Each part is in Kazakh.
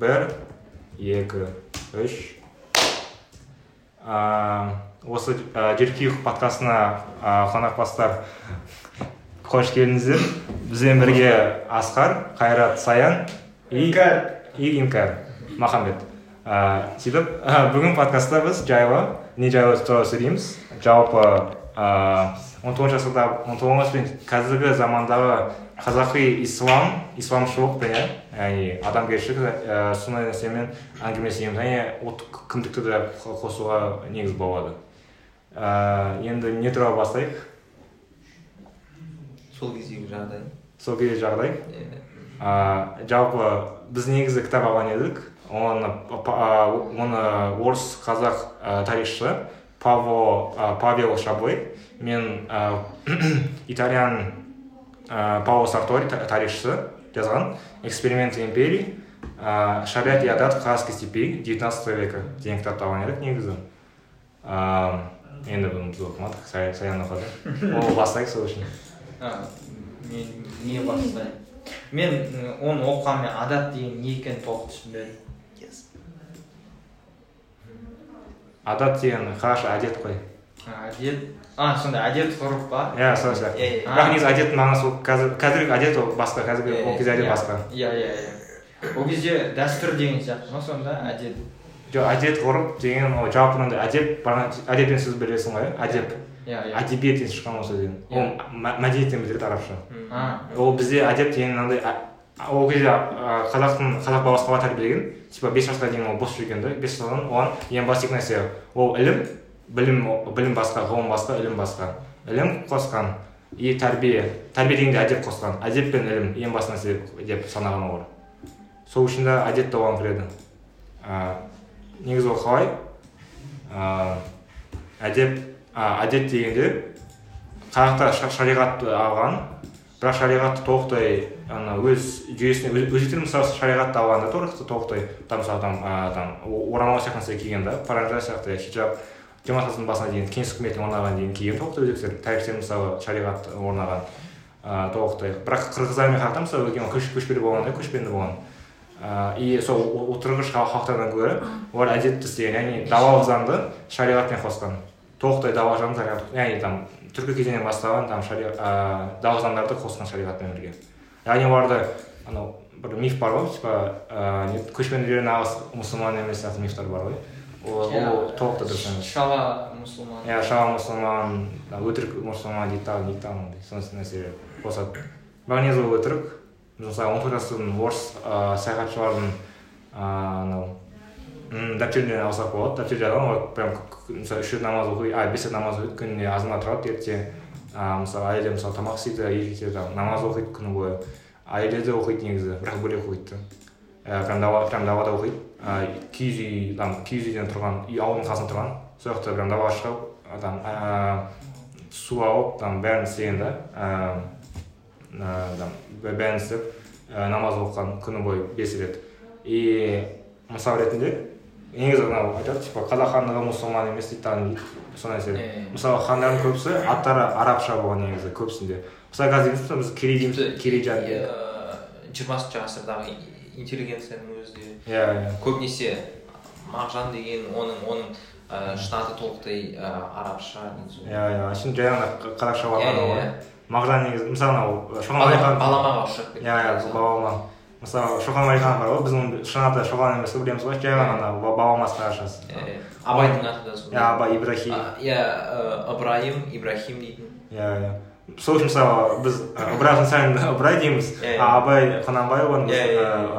бір екі үш ә, осы ә, подкастына ә, қонақпастар қош келдіңіздер. Бізбен бірге асқар қайрат саян и инкар. махамбет. Ә, сөйтіп ә, бүгін подкастта біз жайлы не жайлы туралы сөйлейміз. Жалпы он тоғызыншы ғасырда он тоғызыншы пен қазіргі замандағы қазақи ислам исламшылық иә яғни адамгершілік ә, сондай нәрсемен әңгімелесеміз және ұлттық кіндікті де қосуға негіз болады. Ә, енді не туралы бастайық? Сол кездегі жағдай. Сол кездегі жағдай? Иә. жалпы біз негізі кітап алған едік. Оны оны орыс қазақ тарихшы. Паво ә, павел шабой мен ә, итальян ә, пауло сартори та- тарихшысы жазған. Эксперименты империи ә, шариат и адат казахской степи 19 века. Деген кітапты алған едік негізі ә, енді бұны біз оқымадық. Сая- саян оқыды ол бастайық сол үшін мен не бастайын мен оны оқығанмен адат деген не екенін толық түсінбедім адат деген қазақша әдет қой. Әдет? А сондай әдет ғұрып па? Иә сол сияқты Иә, иә. бірақ негізі әдеттің мағынасы ол қазір қазіргі әдет ол басқа қазіргі ол кезде әдет Иә, басқа. Иә иә иә. Ол кезде дәстүр деген сияқты ма сонда әдет? Жоқ әдет ғұрып деген ол жалпы мынандай әдеп әдеп деген сөзді білесің ғой иә әдеп. иә иә. Әдебиет деген шыққан ол сөзден ол мәдениеттен білдіреді арабша ол бізде әдеп деген мынандай ол кезде қазақтың қазақ баласы қалай тәрбиелеген типа бес жасқа дейін ол бос жүрген да бес жастан оған ең басты екі нәрсе ол ілім білім білім басқа ғылым басқа ілім басқа. Ілім қосқан и тәрбие тәрбие дегенде әдеп қосқан. Әдеп пен ілім ең басты нәрсе деп санаған олар сол үшін де әдет те оған кіреді. Негізі ол қалай? Ә, әдеп ә, әдет дегенде қазақта ша- шариғатты алған бірақ шариғатты толықтай ана өз жүйесіне өз- өздері мысалы шариғатты алған да толық- толықтай там мысалы там там орамал сияқты нәрсе киген да паранжа сияқты хиджаб жиырма басына дейін кеңес үкіметінің орнағаннан дейін киген толықтай өзбектер тарихтен мысалы шариғат орнаған ә, толықтай бірақ қырғыздар мен халықтар мысалы өйткені көш, көшпелі болған да көшпенді болған. И сол отырғыш хал- халықтардан гөрі олар әдетті істеген яғни давалық заңды шариғатпен қосқан. Толықтай заңды шариғат яғни там түркі кезеңінен басталған там шари ә, давалық заңдарды қосқан шариғатпен бірге. Яғни оларда анау бір миф бар ғой типа ә, не- көшпенділер нағыз мұсылман емес сияқты мифтар бар ғой. Ол ол толықтай дұрыс емес. Шала мұсылман. Иә шала мұсылман өтірік мұсылман дейді тағы дейді тағы сондай нәрселер қосады. Бірақ негізі ол өтірік. Мысалы он ғасырдың орыс ә, саяхатшылардың анау дәптерінен алсақ болады. Дәптер жазған ол прям мысалы үш рет намаз оқиды а бес рет намаз оқиды күніне азанда тұрады ерте а, мысалы әйелі мысалы тамақ істейді еркектер там намаз оқиды күні бойы әйелдер де оқиды негізі бірақ бөлек оқиды. Да ә, прям дала прям далада оқиды киіз үй там киіз үйден тұрған үй ауылдың қасында тұрған сол жақта прям далаға шығып там су алып там бәрін істеген да там бәрін істеп намаз оқыған күні бойы бес рет и мысал ретінде негізі мынау айтады типа қазақ хандығы мұсылман емес дейді тағы дейді сол нәрсе Иә. мысалы хандардың көбісі аттары арабша болған негізі көбісінде мысалы қазір дейміз біз керей дейміз керейжан Иә, жиырмасыншы ғасырдағы интеллигенцияның өзі де иә иә көбінесе мағжан деген оның оның ә, штаты толықтай ә, арабша негізі иә иә ішінде жай ғана қазақша Иә, иә, ғой иә. мағжан негізі мысалы анау шоқан Балама- уәлихан баламаға кетті. иә иә балама мысалы шоқан уәлихан бар ғой біз оның шын аты шоқан емес қой білеміз ғой жай ғана ана қазақшасы Иә, абайдың аты да сондай иә абай ибрахим иә ыбырайым ибрахим дейтін иә иә сол үшін мысалы біз ыбырайым сән ыбырай дейміз а абай құнанбайұлын біз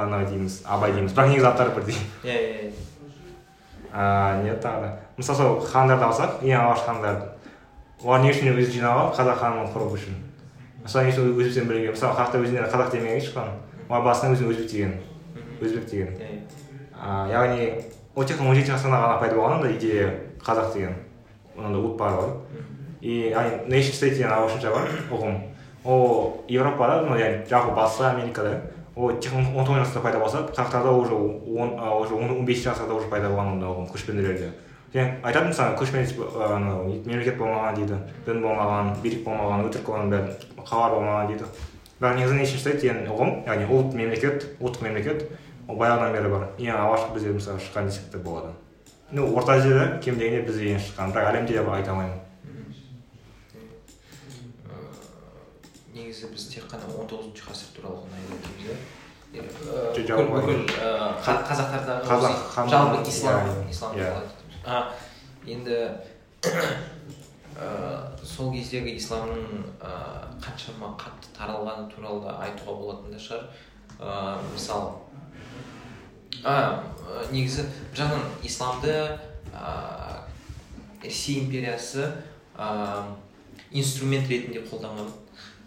ана дейміз абай дейміз бірақ негізі аттары бірдей иә иә не тағы да мысалы сол хандарды алсақ ең алғашқы хандар олар не үшін өзі жиналған қазақ ханын құру үшін мысалы не үшін өзбектен бөлінген мысалы қазақта өздеріне қазақ демеген шыққан олар басына өзін өзбек деген өзбек деген яғни ол тек он жетінші ғасырда ғана пайда болған андай идея қазақ деген ондай ұлт бар ғой и яғни nation state деген ағылшынша бар ұғым ол европада ну яғни жалпы батыста америкада ол тек он тоғызыншы ғасырда пайда болса қазақтарда уже он уже он бесінші ғасырда уже пайда болған ондай ұғым көшпенділерде және айтады мысалы көшпенді мемлекет болмаған дейді дін болмаған билік болмаған өтірік болған бәрі қалалар болмаған дейді бірақ негізі nation state деген ұғым яғни ұлт мемлекет ұлттық мемлекет ол баяғыдан бері бар. Ең алғашқы бізде мысалы шыққан десек те болады. Ну орта азияда кем дегенде бізде ең шыққан. Бірақ әлемде деп айта алмаймын. Негізі біз тек қана он тоғызыншы ғасыр туралы ғана айтып иә? Бүкіл қазақтардағы жалпы ислам иә, ислам иә. енді сол кездегі исламның ә, қаншама қатты таралғаны туралы да айтуға болатын да шығар. Ә, мысалы а, ә, негізі бір жағынан исламды ә, ресей империясы ә, инструмент ретінде қолданған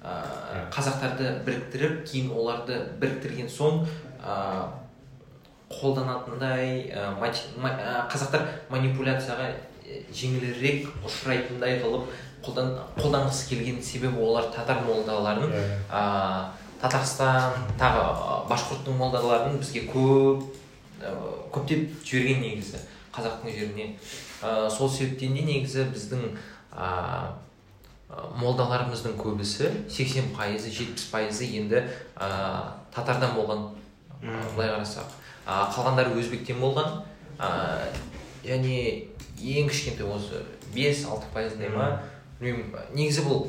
ә, қазақтарды біріктіріп кейін оларды біріктірген соң ә, қолданатындай қазақтар манипуляцияға жеңілірек ұшырайтындай қылып қолдан қолданғысы келген себебі олар татар молдаларын Иә. ә, татарстан тағы башқұрттың молдаларын бізге көп ә, көптеп жіберген негізі қазақтың жеріне. Ә, сол себептен де негізі біздің ә, молдаларымыздың көбісі 80 пайызы жетпіс пайызы енді ә, татардан болған былай қарасақ. Ә, қалғандары өзбектен болған ә, және ең кішкентай осы 5-6 пайыздай ма? Білмеймін негізі бұл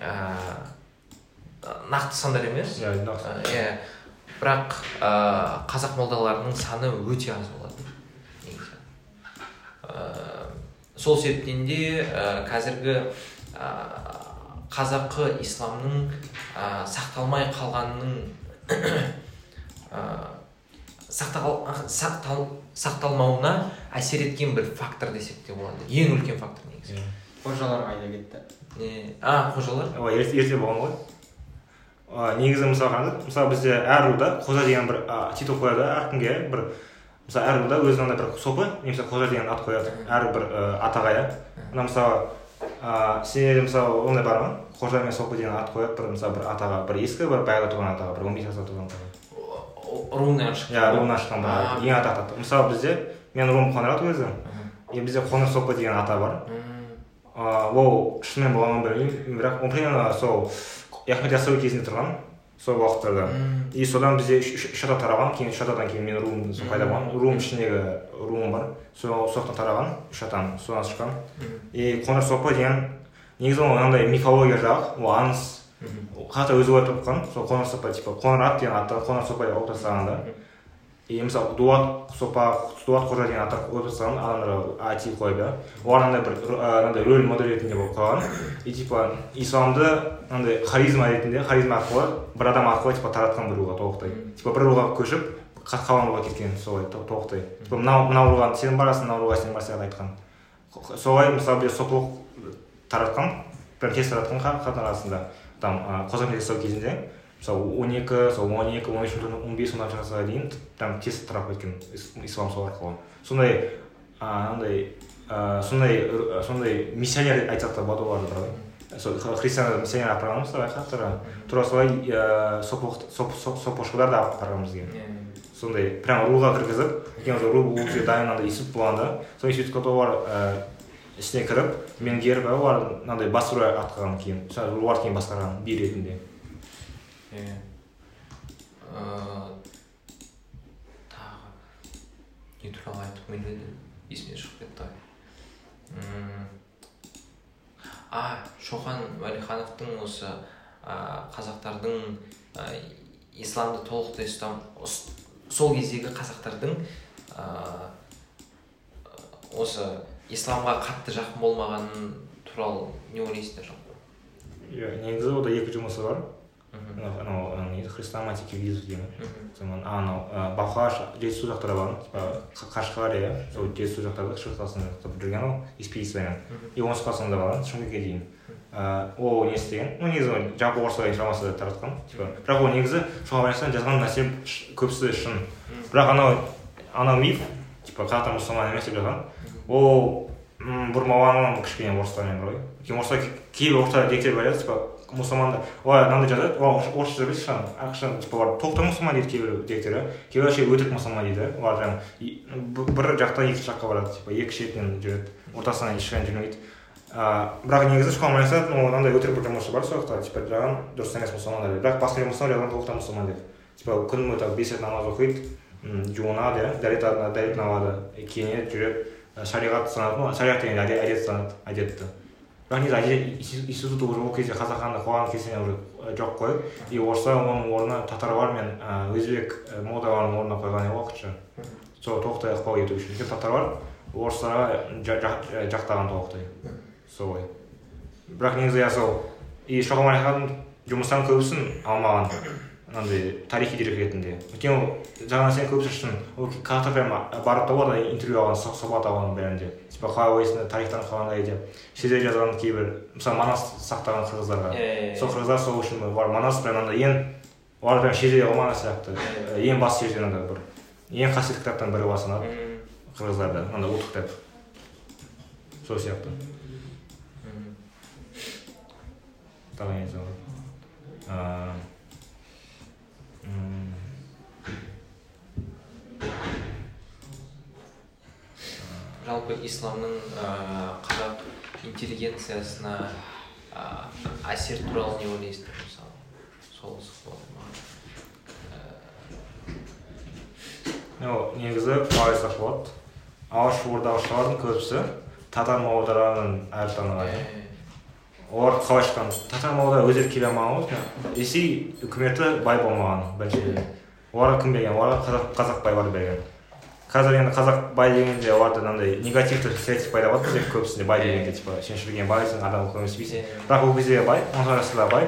ә, нақты сандар емес. Иә нақты. Иә. Бірақ ә, қазақ молдаларының саны өте аз болатын негізі. Ә, сол себептен де ә, қазіргі ә, қазақы исламның ә, сақталмай қалғанының ә, сақтал, сақтал, сақталмауына әсер еткен бір фактор десек те болады. Ең үлкен фактор негізі. Иә. Қожалар қайда кетті. Не а қожалар? Ой ерте ерте болған ғой. А, негізі мысалы қараңыз мысалы бізде әр руда қожа деген бір а, титул қояды әркімге бір мысалы әр руда өзінің андай бір сопы немесе қожа деген ат қояды әрбір ә, атаға иә. Ана мысалы ә, сенде мысалы ондай бар ма? Қожа мен сопы деген ат қояды бір мысалы бір атаға бір ескі бір баяғыда туған атаға бір он бес жаста туған атаға. Руынан шыққан иә руынан шыққан бір ең атақты ат. мысалы бізде мен руым қоңырат өзі и бізде қоңыр сопы деген ата бар. Ол шынымен болғанын білмеймін бірақ примерно сол ахмет яссауи кезінде тұрған сол уақыттарда и содан бізде үш ата тараған кейін үш атадан кейін менің руым пайда болған руым ішіндегі руым бар сол жақтан тараған үш атаның содан шыққан и қоңыр сопы деген негізі ол андай мифология жағы ол аңыз қазақтар өзі ойлап тапқан сол қоңыр сопа типа қоңыр ат деген аты қоңыр сопа деп алып тастаған да и мысалы дулат сопа дулат қожа деген аттар қойып тастаған адамдар айти қойып иә олар андай бір ы, андай рөл модель ретінде болып қойған и типа исламды андай харизма ретінде харизма арқылы бір адам арқылы типа таратқан бір руға толықтай типа бір руға көшіп қа- қалған руға кеткен солай то- толықтай типа мынау мынау руға сен барасың мынау руға сен барасың деп айтқан. Солай мысалы сопылық таратқан прям тез таратқан ха- хаттар арасында. Там ы, қожа кезінде мысалы он екі сол он екі он үш он бес он алтыншы ғасырға дейін там тез тарап кеткен ис- ислам сол арқылы сондай андай сондай р- сондай миссионер айтсақ та болады оларды ғой сол христиан миссионер апарған мысалы хаттарға тура солай соп сопошкалар да алып барған бізге сондай прям руға кіргізіп уже ру ол жерде дайын андай институт болғанда сол институтқа олар ішіне кіріп меңгеріп олар мынандай бас руа атқарған кейін олар кейін басқарған би ретінде иә. Ә, тағы не туралы айтқым келеді есімнен шығып кетті ой М, а шоқан уәлихановтың осы ә, қазақтардың ә, исламды толықтай ұстам ұс- сол кездегі қазақтардың ә, осы исламға қатты жақын болмағаны туралы не ойлайсыздар жалпы иә негізі ода екі жұмысы бар анау не хрестоматик визу деген мхм, сонан анау балқаш жетісу жақтарға барған типа қашқар иә? Сол жетісу жақтарда шығыс қазақстан жүрген ол экспедициямен. И оңтүстік қазақстанда барған шымкентке дейін. Ол не істеген? Ну негізі жалпы орысша информация таратқан. Типа бірақ ол негізі соған байланысты жазған нәрсе көбісі шын. Бірақ анау анау миф типа қазақтар мұсылман емес деп жазған. Ол бұрмаланған кішкене орыстармен бар ғой. Өйткені орыстар кей- кейбір орыстар деректер бар типа мұсылмандар. Олар мынандай жазады. Олар орысша- орысша жазбайды шын ақшан типа олар толықтай мұсылман дейді кейбір деректер иә кейбір ше өтірік мұсылман дейді. Олар б- бір жақтан екінші жаққа барады типа екі шетінен жүреді. Ортасынан ешқайда жүрмейді. А, бірақ негізі байланысты ну мынандай өтірік бір жұмысы бар сол жақта. Типа жазған дұрыс емес мұсылмандар деп бірақ басқа мұсылман жазған мұсылман деп типа күн бойы бес рет намаз оқиды. Жуынады иә дәрет дәретін алады киінеді жүреді. Шариғат санады шариғат деген әде- әдет санады әдетті. Әдет институт- уже ол кезде қазақ ханды қуған кезде уже ә, жоқ қой и орыстар оның орнына татарлар мен ә, өзбек ә, молдалардың орнына қойған еді уақытша сол толықтай ықпал ету үшін өйткені татарлар орыстарға жа- жа- жақтаған толықтай солай бірақ негізі иә сол и шоқан уәлиханның жұмыстарының көбісін алмаған андай тарихи дерек ретінде өйткені ол жаңа сен көбісі үшін ол қазақтар прям барып та олардан интервью алған сұх- сұхбат алған бәрінде типа қалай ойлайсыңдар тарихтан қаландай деп шетел жазған кейбір мысалы манас сақтаған қырғыздарға Иә, сол қырғыздар сол үшін олар манас прям андай ең олар прям шежіре қылмаған сияқты ең басты шежіре андай бір ең қасиетті кітаптың бірі болып саналады Мгм. қырғыздарда андай ұлттық кітап сол сияқты тағы не жалпы исламның қазақ интеллигенциясына әсер туралы не ойлайсыздар? Мысалы сол сұхбат маған ну негізі қалай айтсақ болады алаш ордаушылардың көбісі татар молдаларының әріп таныған Ә, олар қалай шыққан? Татар молда өздері келе алмаған ғой ресей үкіметі бай болмаған біріншіден оларға кім берген? Оларға қазақ қазақ байлар берген. Қазір енді қазақ бай дегенде оларда мынандай негативті стереотип пайда болады бізде көбісінде бай дегенде типа сен шіріген байсың адам көңіл сүйсің Иә. бірақ ол кезде бай он тоғыз жасында бай.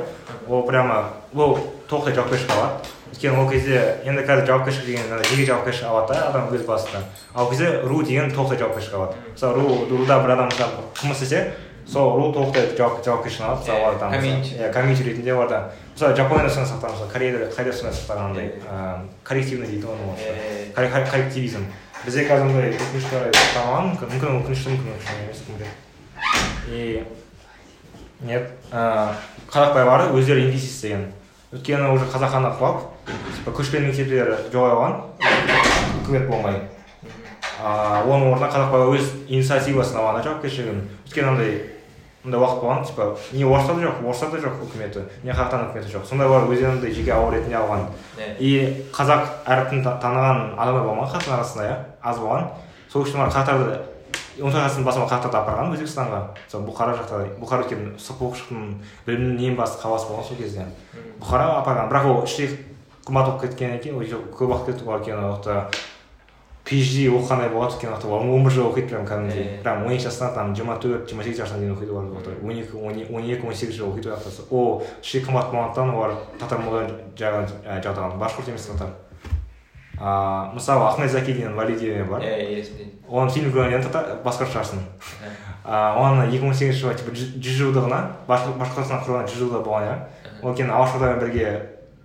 Ол прямо ол толықтай жауапкершілік алады. Өйткені ол кезде енді қазір жауапкершілік деген жеке жауапкершілік алады да адам өз басында ал ол кезде ру деген толықтай жауапкершілік алады. Мысалы ру руда бір адам мысалы қылмыс істесе сол ру толықтай жауап жауапкершілік алады мысалы Иә, комьюнити. иә комьюнити ретінде оларда мысалы жапонияда сондай сақтаған мысалы кореяда қайда сондай сақтаған андай ыыы, коллективный дейді ғой колле- коллективизм бізде қазір ондай өкінішке орай сақталмаған мүмкін өкінішті мүмкін өкінішті емес кім біледі и нет ыыы қазақ байлары өздері инвестиция істеген өйткені уже қазақ ханы құлап типа көшпелі мектептер жоғалған үкімет болмай ыыы оның орнына қазақ байлар өз инициативасын алған да жауапкершілігін өйткені андай мындай уақыт болған типа не орыстарда жоқ орыстарда жоқ үкіметі не қазақтан үкіметі жоқ. Сонда олар өздерін андай жеке ауыл ретінде алған. Иә. и қазақ әріпін та- таныған адамдар болмаған қазақтың арасында иә? аз болған. Сол үшін олар қазақтарды он тоғыз ғасырдың басында қазақтарды апарған өзбекстанға. Сол бұхара жақта бұхара өйткені сұлулықтың білімнің ең басты қаласы болған сол кезде. Бұхараға апарған бірақ ол іштей қымбат болып кеткеннен кейін көп уақыт кетті олар өйткені ол жақта PhD оқығандай болады өйткені жақта он бір жыл оқиды прям кәдімгідей Иә. прям он екі жастан там жиырма төрт жиырма сегіз жасына дейін оқиды олар он екі он екі он сегіз жыл оқиды ол жақта ол іштей қымбат болғандықтан олар татар молда жағын жағдаған башқұрт емес татар. А мысалы ахмет заки деген валидиеве бар иә есімде оның фильм көргеннен татар басқарып шығарсың оны екі мың сегізінші жылы типа жүз жылдығына Башқұрт- башқұртстан құрылған жүз жылдығы болған иә ол кейін алашордамен бірге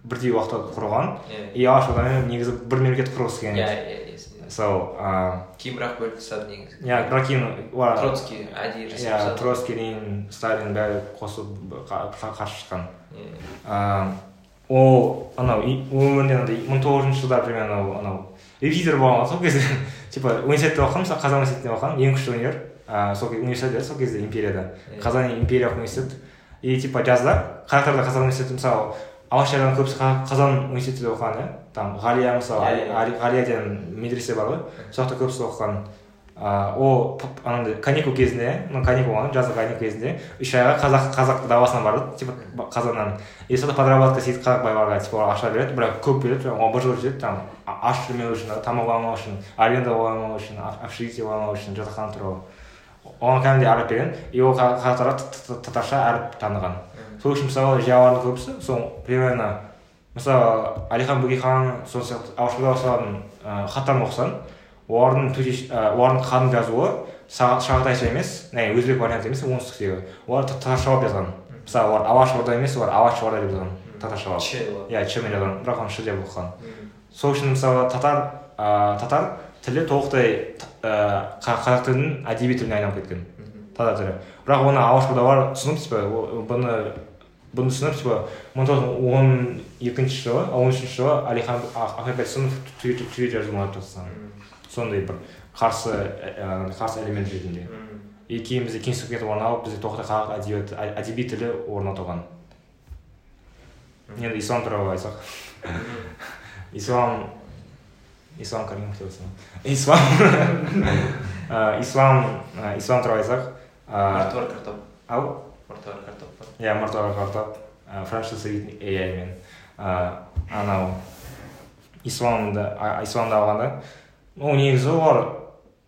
бірдей уақытта құрылған и алашордамен негізі бір мемлекет құрғысы келген иә иә сол а, кейін бірақ бөліп тастады негізі иә бірақ троцкий әдейі жасап иә ленин сталин бәрі қосылып қа- қа- қарсы шыққан Иә. ол анау өмірінде андай мың тоғыз жүзінші жылдары примерно анау репетитор болған ғой сол кезде типа университетте оқығанмын мысалы қазақ университетінде оқығанмын ең күшті универ сол университет еді сол кезде империяда Иә. қазан империялық университет и типа жазда қазақтарда қазақ университеті мысалы алашжардан көбісі Қа- қазан университетінде оқыған иә? Там ғалия мысалы Иә, иә. Али- ғалия деген медресе бар ғой. Сол жақта көбісі оқыған. А, ол анандай каникул кезінде ну каникул болған жазғы каникул кезінде үш айға қазақ қазақ даласына барды. Типа қазаннан. И сонда подработка істейді қазақ байларға типа олар ақша береді бірақ көп береді он бір жыл жетеді там аш жүрмеу үшін тамақ алмау үшін аренда алмау үшін об- общежитие алмау үшін жатақхана тұру оған кәдімгідей әріп берген. И ол қа- қазақтарға татарша әріп таныған. Сол үшін мысалы жиялардың көбісі сол примерно мысалы әлихан бөкейхан сол сияқты алашордаушылардың ә, хаттарын оқысаң олардың төте ә, олардың қан жазуы шағатайша емес не өзбек варианты емес оңтүстіктегі. Олар та- татаршалап жазған. Мысалы олар алашорда емес олар алашорда деп жазған татаршалап болады. иә чмен жазған. Бірақ оны ш деп оқыған сол үшін мысалы татар ә, татар тілі толықтай ә, қа- қазақ тілінің әдеби тіліне айналып кеткен. Татар тілі. Бірақ оны алашордалар түсініп о- бұны бұны түсініп типа мың тоғыз жүз он екінші жылы он үшінші жылы әлихан Ах- ахмет байтұрсынов түйе жазуын алып тастаған Мгм. сондай бір қарсы ә, қарсы элемент ретінде. И кейін бізде кеңестік үкімет орын алып бізде тоқтай қазақ әдебиеті ә- әдеби тілі орнатылған енді ислам туралы айтсақ. Ислам ислам каримов деп ислам. Ә, ислам ислам туралы айтсақ картоп. ау мартуар картоп па иә мұртаға картоп франшиза ai мен анау исламды исламды алғанда ол негізі олар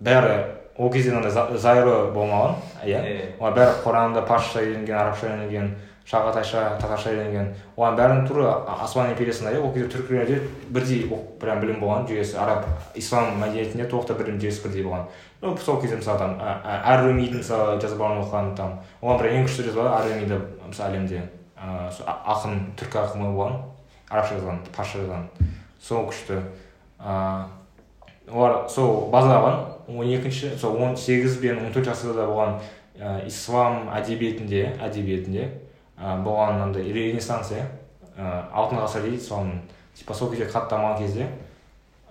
бәрі ол кезде мынандай за- зайыры болмаған иә олар бәрі құранды парсша үйренген арабша үйренген шағатайша татарша үйренген. Олардың бәрінің тура осман империясында иә ол кезде түркілерде бірдей прям білім болған. Жүйесі араб ислам мәдениетінде толықтай білім жүйесі бірдей болған. Ну сол кезде мысалы там әр румидің мысалы жазбаларын оқыған там оған прям ең күшті жазба әр румиді мысалы әлемде ақын түркі ақыны болған арабша жазған парсша жазған. Сол күшті. Ыыы олар сол базада алған он екінші сол он сегіз бен он төртінші ғасырда болған ислам әдебиетінде әдебиетінде. Болған мынандай ренессанс иә алтын ғасыр дейді соның типа сол кезде қатты дамыған кезде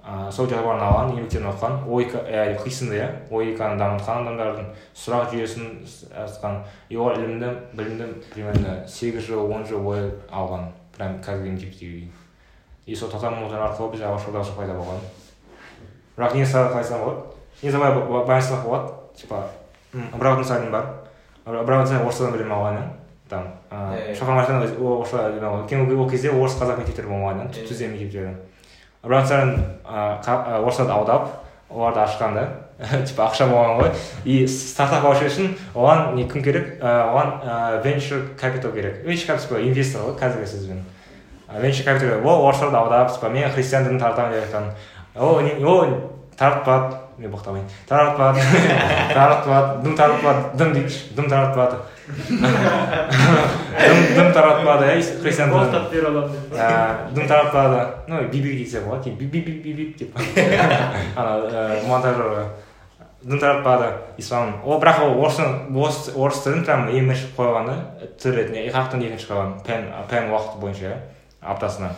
ә, сол жазбаларын алған еңбектерін оқыған ә, қисынды иә логиканы дамытқан адамдардың сұрақ жүйесін жазған и олар ілімді білімді примерно сегіз жыл он жыл бойы алған прям қазіргі мектептегі и сол татар арқылы бізде ағылшын аударышы пайда болған бірақ не сұраққа айтсам болады баян сұрақ болады типа ыбырай алтынсарин бар ыбырай алтынсарин орыстардан білім алған иә там шоқан орысша білім алған өйткені ол кезде орыс қазақ мектептері болмаған түзде мектептері. Ыбырай алтынсарин орысшада аударып оларды ашқан да. Типа ақша болған ғой. И стартап ашу үшін оған не кім керек? Оған venture capital керек. Capital типа инвестор ғой қазіргі сөзбен venture capital ол орысшада аударып типа мен христиан дінін таратамын деп айтқан ол ол таратпады мен боқтамайын таратпады таратпады дым таратпады дым дейді дым таратпады дым дым таратпады иә христиан дінін Боқтап бере аламын деп дым таратпады ну биби десе болады кейін бип бип бип бип деп ана монтажерға дым таратпады ислам ол бірақ ол орыс орыс тілін прям ең бірінші қойған да тіл ретінде қаяқтан екінші қойған пән пән уақыты бойынша иә аптасына.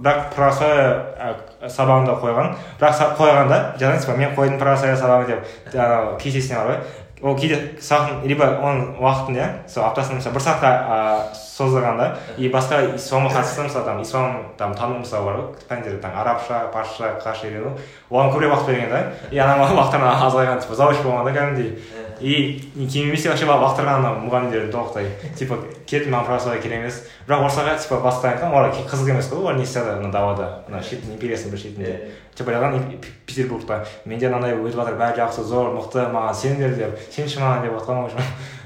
Бірақ ә, сабағында қойған. Бірақ қойғанда типа мен қойдым православие сабағын деп анау кесесіне бар ғой ол кейде сағын либо оның уақытын иә сол аптасына мысалы бір сағатқа ыыы созылғанда и басқа исламға қатысты мысалы там ислам там тану мысалы бар ғой пәндер там арабша парсша қазақша үйрену оған көбірек уақыт берген да. И ана уақыттары азайған типа завуч болған да кәдімгідей. И кейін емес вообще уақыттарға ана мұғалімдер толықтай типа кет маған православие керек емес. Бірақ орысқа типа басқа айтқан олар қызық емес қой олар не істеді ана далада ана шет империясының бір шетінде типа ойлаған петербургта менде мынандай өтіп жатыр бәрі жақсы зор мықты маған сендер деп сенші маған деп жатқан в общем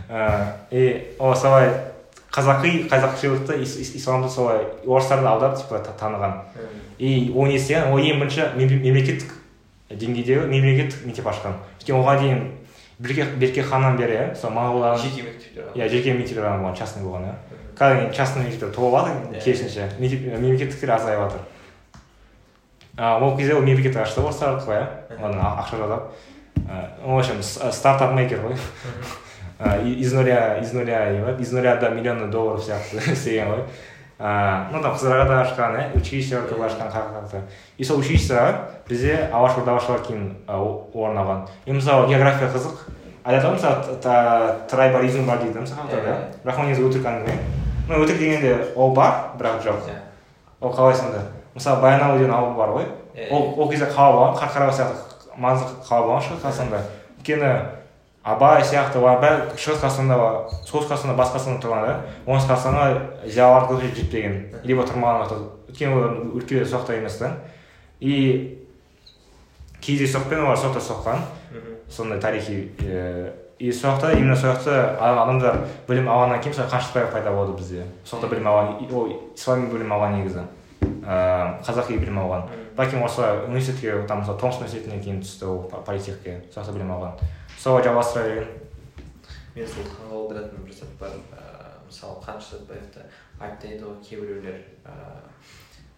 Ә, и ол солай қазақи қазақшылықты ис- ис- исламды солай орыстарды аударып типа та- таныған. И ол не істеген ол ең бірінші мем- мемлекеттік деңгейдегі мемлекеттік мектеп ашқан. Өйткені оған дейін берке берке ханнан бері иә сол моңғолдар жеке мектептер иә жеке мектептер ғана болған частный болған иә. Қазір частный мектептер толып жатыр Иә. керісінше мемлекеттіктер азайып жатыр а, ол кезде ол мемлекет ашты орыстар арқылы иә ақша жаудап Ә, в общем стартап мейкер ғой Ә, из нуля из нуля не ба из нуля до миллиона долларов сияқты істеген ғой ну там қызылордада ашқан иә училище көп ашқан қарақалпақта и сол училищеға бізде алаш ордабашылар кейін орын алған и мысалы география қызық айтады ғой мысалы трайбализм бар дейді мысалы халықтарда иә бірақ ол негізі өтірік әңгіме ну өтірік дегенде ол бар бірақ жоқ. Иә. ол қалай сонда мысалы баянауыл деген ауыл бар ғой. Ол ол кезде қала болған қарқаралы сияқты маңызды қала болған шығыс қазақстанда. Өйткені абай сияқты олар бәрі шығыс қазақстанда бар солтүстік қазақстанда батыс қазақстанда тұрған да. Оңтүстік қазақстанға зиялылар көп жетпеген либо тұрмаған өйткені олар өлкелер сол жақта емес та. И кездейсоқпен олар сол жақта соққан сондай тарихи ііі и сол жақта именно сол жақта адам- адамдар білім алғаннан кейін мысалы қаншықбаев пайда болды бізде сол жақта білім алған ол ислами білім алған негізі. Ыыы қазақи білім алған. Бірақ кейін осылай университетке там мысалы томск университетіне кейін түсті ол по- политехке сол жақта білім алған. Солай жалғастыра берген мен сол таңғалдыратын бір зат бар. Ыыы мысалы қаныш сәтбаевты айыптайды ғой кейбіреулер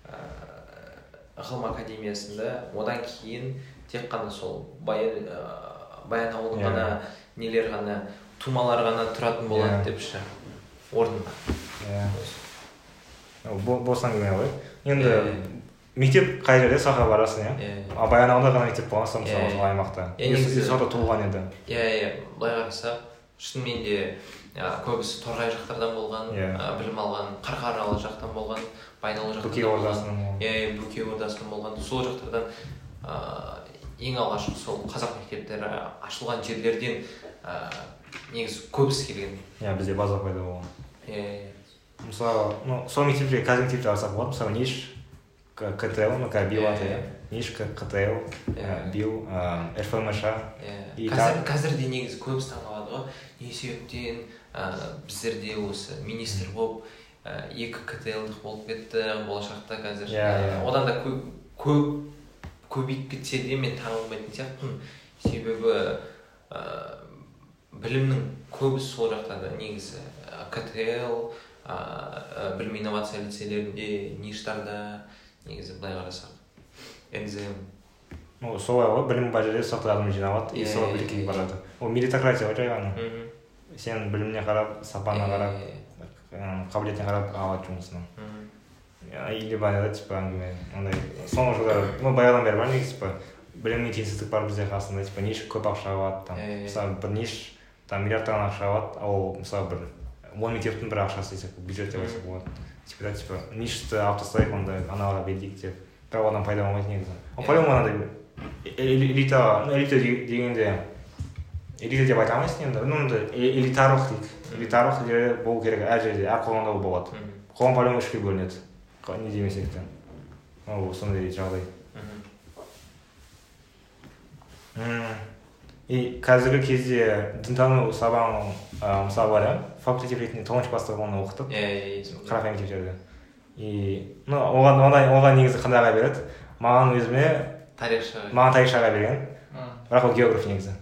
ыыы ғылым академиясында. Одан кейін тек қана сол баян ыыы баянауылдың Иә. ғана нелер ғана тумалар ғана тұратын болады Иә. деп ше орнына иә. Бос әңгіме ғой. Енді Иә. мектеп қай жерде? Жаққа барасың иә? Иә. А баянауылда ғана мектеп болған сол Иә, мысалы иә. сол аймақта. Иә, И со- негізі- и сол жақта туылған еді. Иә иә. Былай қарасақ шынымен де көбісі торғай жақтардан болған Иә. білім алған қарқаралы жақтан болған байдалы жақтарда бөкей ордасының иә иә бөкей ордасының болған. Сол жақтардан ыыы ең алғашқы сол қазақ мектептері ашылған жерлерден ыыы негізі көбісі келген. Иә бізде база пайда болған. Иә иә мысалы ну сол мектептерге қазіргі мектептерге қарасақ болады мысалы ниш ктл ну как бил Иә, аты иә. ниш ктл ә, бил ә, рфмш иә қазір қазір де негізі көбісі таңқалады ғой. Не себептен біздерде осы министр болып ә, екі ктл болып кетті болашақта қазір ә, одан да көп көп көбейіп кетсе де мен таңғалмайтын сияқтымын себебі ә, білімнің көбісі сол жақта да негізі ктл ә, білім инновация лицейлерінде ништарда негізі былай қарасақ экзем ну солай ғой білім бар жерде сотық адам жиналады и сол билікке иә. барады ол меритократия ғой жай ғана сен біліміне қарап сапаңа қарап қабілетіне қарап алады. Иә, или баяғыда типа әңгіме андай соңғы жылдары ну баяғыдан бері бар негізі типа білімнің теңсіздік бар бізде қасында типа ниш көп ақша алады там иә. мысалы бір ниш там миллиардтаған ақша алады ол мысалы бір он мектептің бір ақшасы десек бюджет деп айтсақ болады. Типа да типа ништі алып тастайық онда аналарға берейік деп. Бірақ одан пайда болмайды негізі. Ол по-моему андай элита ну элита де- дегенде элита деп айта алмайсың енді. Ну енді э- элитарлық дейік. Элитарлық болу керек әр жерде әр қоғамда ол болады. Қоғам по-любому үшке бөлінеді. Қ- не демесек те ол сондай жағдай и қазіргі кезде дінтану сабағын мысалы бар иә факультатив ретінде тоғызыншы класста оны оқытып иә иә қарапайым мектептерде и ну оған оған оған негізі қандайға береді маған өзіме тарихшы маған тарихшаға берген А, бірақ ол географ негізі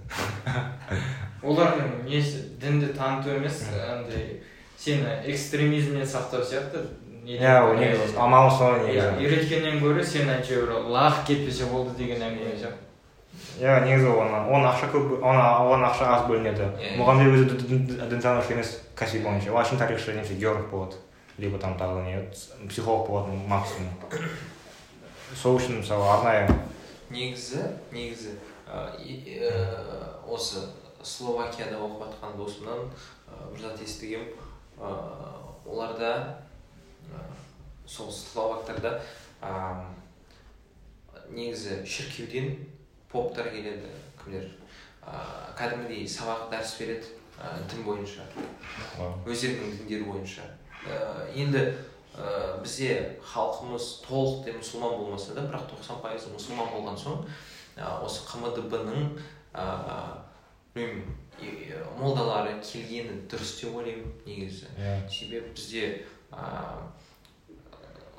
олардың несі дінді таныту емес андай сені экстремизмнен сақтау сияқты иә негізі амалы сол негізі үйреткеннен гөрі сен әйтеуір лағып кетпесе болды деген әңгіме сияқты иә негізі оны оның ақша көп оны оған ақша аз бөлінеді. Мұғалімдер өзі дінтанушы емес кәсіби бойынша ол әшейін тарихшы немесе географ болады. Либо там тағы не психолог болады максимум. Сол үшін мысалы арнайы. Негізі негізі ә, осы словакияда оқып жатқан досымнан бір зат естігем ә, оларда сол словактарда ә, негізі шіркеуден поптар келеді кімдер ә, кәдімгідей сабақ дәріс береді ә, дін бойынша өздерінің діндері бойынша. Ә, енді ә, бізде халқымыз толықтай мұсылман болмаса да бірақ 90 пайызы мұсылман болған соң ә, осы қмдб-ның и- молдалары келгені дұрыс деп ойлаймын негізі. Иә. Себебі бізде ә,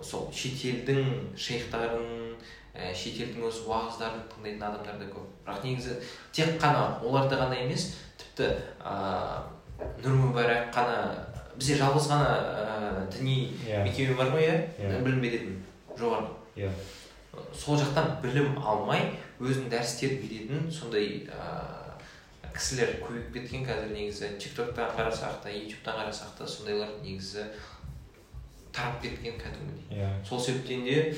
сол шетелдің шейхтарын ә, шетелдің осы уағыздарын тыңдайтын адамдар да көп. Бірақ негізі тек қана оларды ғана емес тіпті ә, нұр мүбәрак қана бізде жалғыз ғана ә, діни иә. мекеме бар ғой иә? Иә. білім беретін жоғары. Иә. Сол жақтан білім алмай өзінің дәрістерін беретін сондай ә, кісілер көбейіп кеткен. Қазір негізі тик токтан қарасақ та ютубтан қарасақ та сондайлар негізі тарап кеткен кәдімгідей иә. Сол себептен де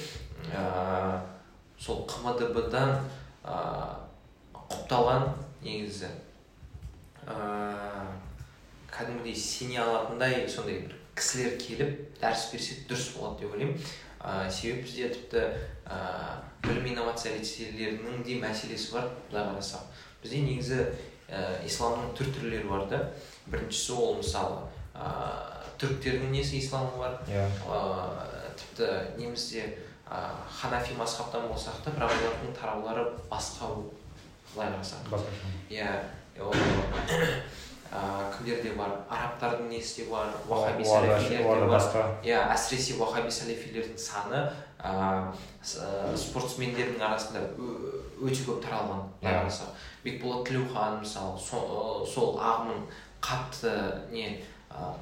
ә, сол қмдб дан ә, құпталған негізі ә, кәдімгідей сене алатындай сондай бір кісілер келіп дәріс берсе дұрыс болады деп ойлаймын. Ә, себебі бізде тіпті ә, білім инновация лицейлерінің де мәселесі бар былай қарасақ. Бізде негізі ә, исламның түр түрлері бар да. Біріншісі ол мысалы ә, түріктердің несі исламы бар? Иә. Ә, тіпті немізде ә, ханафи мазхабтан болсақ та бірақ олардың тараулары басқа былай қарасақ. Басқаша иә кімдерде бар? Арабтардың несі де бар? Уахаби де бар. иә әсіресе уахаби салафилердің саны ә, спортсмендердің арасында өте көп таралған былай Иә. қарасақ. Бекболат тілеухан мысалы со- сол ағымның қатты не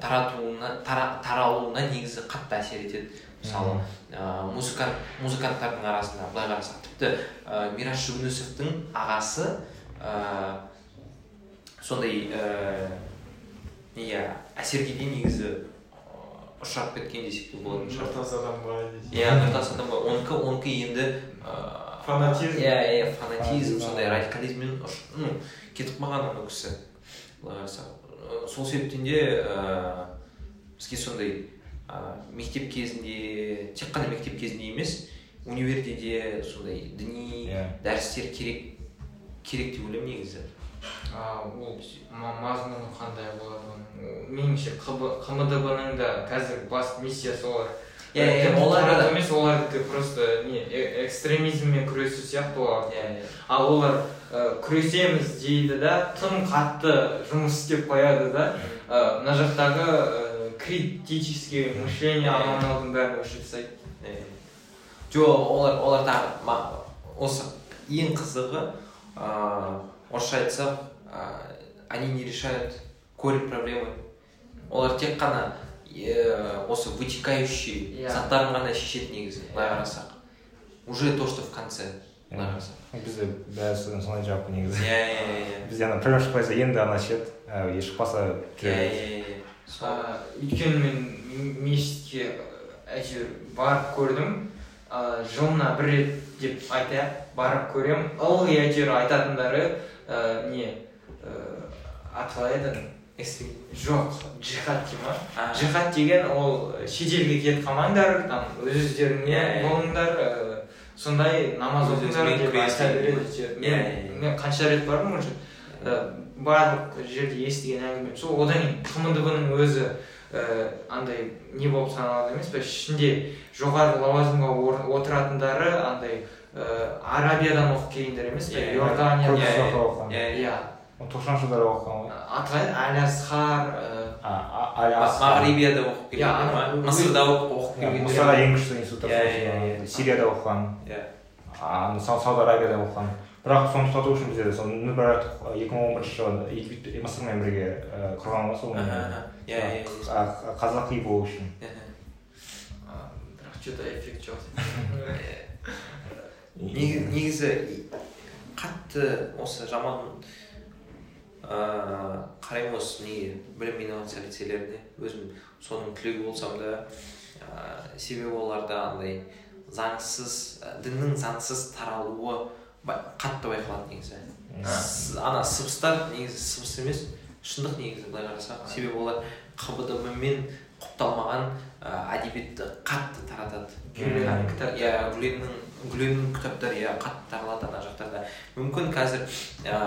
таратуына тара, таралуына негізі қатты әсер етеді мысалы ә, музыкант музыканттардың арасында былай қарасақ тіпті ә, мирас жүгінісовтің ағасы ә, сондай ә, иә әсерге де негізі ұшырап кеткен десек те болатын шығар нұртас адам бар иә нұртас адам бар оныкі оныкі енді ә, Фанатизм. иә иә фанатизм сондай радикализммен ну кетіп қалған анау кісі былай қарасақ сол себептен де ә, бізге сондай а, мектеп кезінде тек қана мектеп кезінде емес универде де сондай діни Иә. дәрістер керек керек деп ойлаймын негізі а ол ма- мазмұны қандай болады оның меніңше қмдб ның да қазір басты миссиясы олар Иә, иә, олар емес олардікі просто не э- экстремизммен күресу сияқты олар иә ал олар ә, күресеміз дейді да тым қатты жұмыс істеп қояды да. Мына жақтағы критический мышление Иә. анау мынаудың бәрін өшіріп тастайды. Э, жоқ олар олар тағы осы ең қызығы ыыы орысша айтсақ они не решают корень проблемы. Олар тек қана э, осы вытекающий Иә. заттарын ғана шешеді негізі былай қарасақ уже то что в конце былай Иә. қарасақ бізде бәрі содан солай жауап негізі. Иә иә иә бізде ана проблема шықпай жатса енді ғана шешеді ә, шықпаса иә иә иә өйткені мен мешітке әйтеуір барып көрдім. Жылына бір рет деп айтайық барып көремін. Ылғи әйтеуір айтатындары не аты қалай еді жоқ джихад дей ма джихад деген ол шетелге кетіп қалмаңдар там өз өздеріңе болыңдар ә, сондай намаз оқыңдар деп айта береді мен мен қанша рет бардым уже. Барлық жерде естіген әңгімем сол одан кейін қмдб ның өзі андай не болып саналады емес па ішінде жоғары лауазымға отыратындары андай арабиядан оқып келгендер емес Иә, иорданиядан. Иә, тоқсаныншы жылдары оқыған ғой аты қалай әл асхар А, а- а- Ма- мағрибияда оқып келген мысырда оқып келгендер мысырда ең күшті институттар сол үшін, иә. сирияда оқыған иә а, ана Сау- сауд арабияда оқыған бірақ соны ұстату үшін бізде сол мүбарак екі мың он бірінші жылы мысырмен бірге ә, құрған ғой сол иә қазақи болу үшін. А, бірақ че то эффект жоқ. Нег- негізі қатты осы жаман ыыы қараймын осы неге білім инновация лицейлеріне өзім соның түлегі болсам да ыыы себебі оларда андай заңсыз діннің заңсыз таралуы қатты байқалады негізі. Ана сыбыстар негізі сыбыс емес шындық негізі былай қарасақ. Себебі олар қбдб мен құпталмаған ә, әдебиетті қатты таратады. Иә гүленнің гүленнің кітаптары иә қатты таралады ана жақтарда мүмкін қазір ә,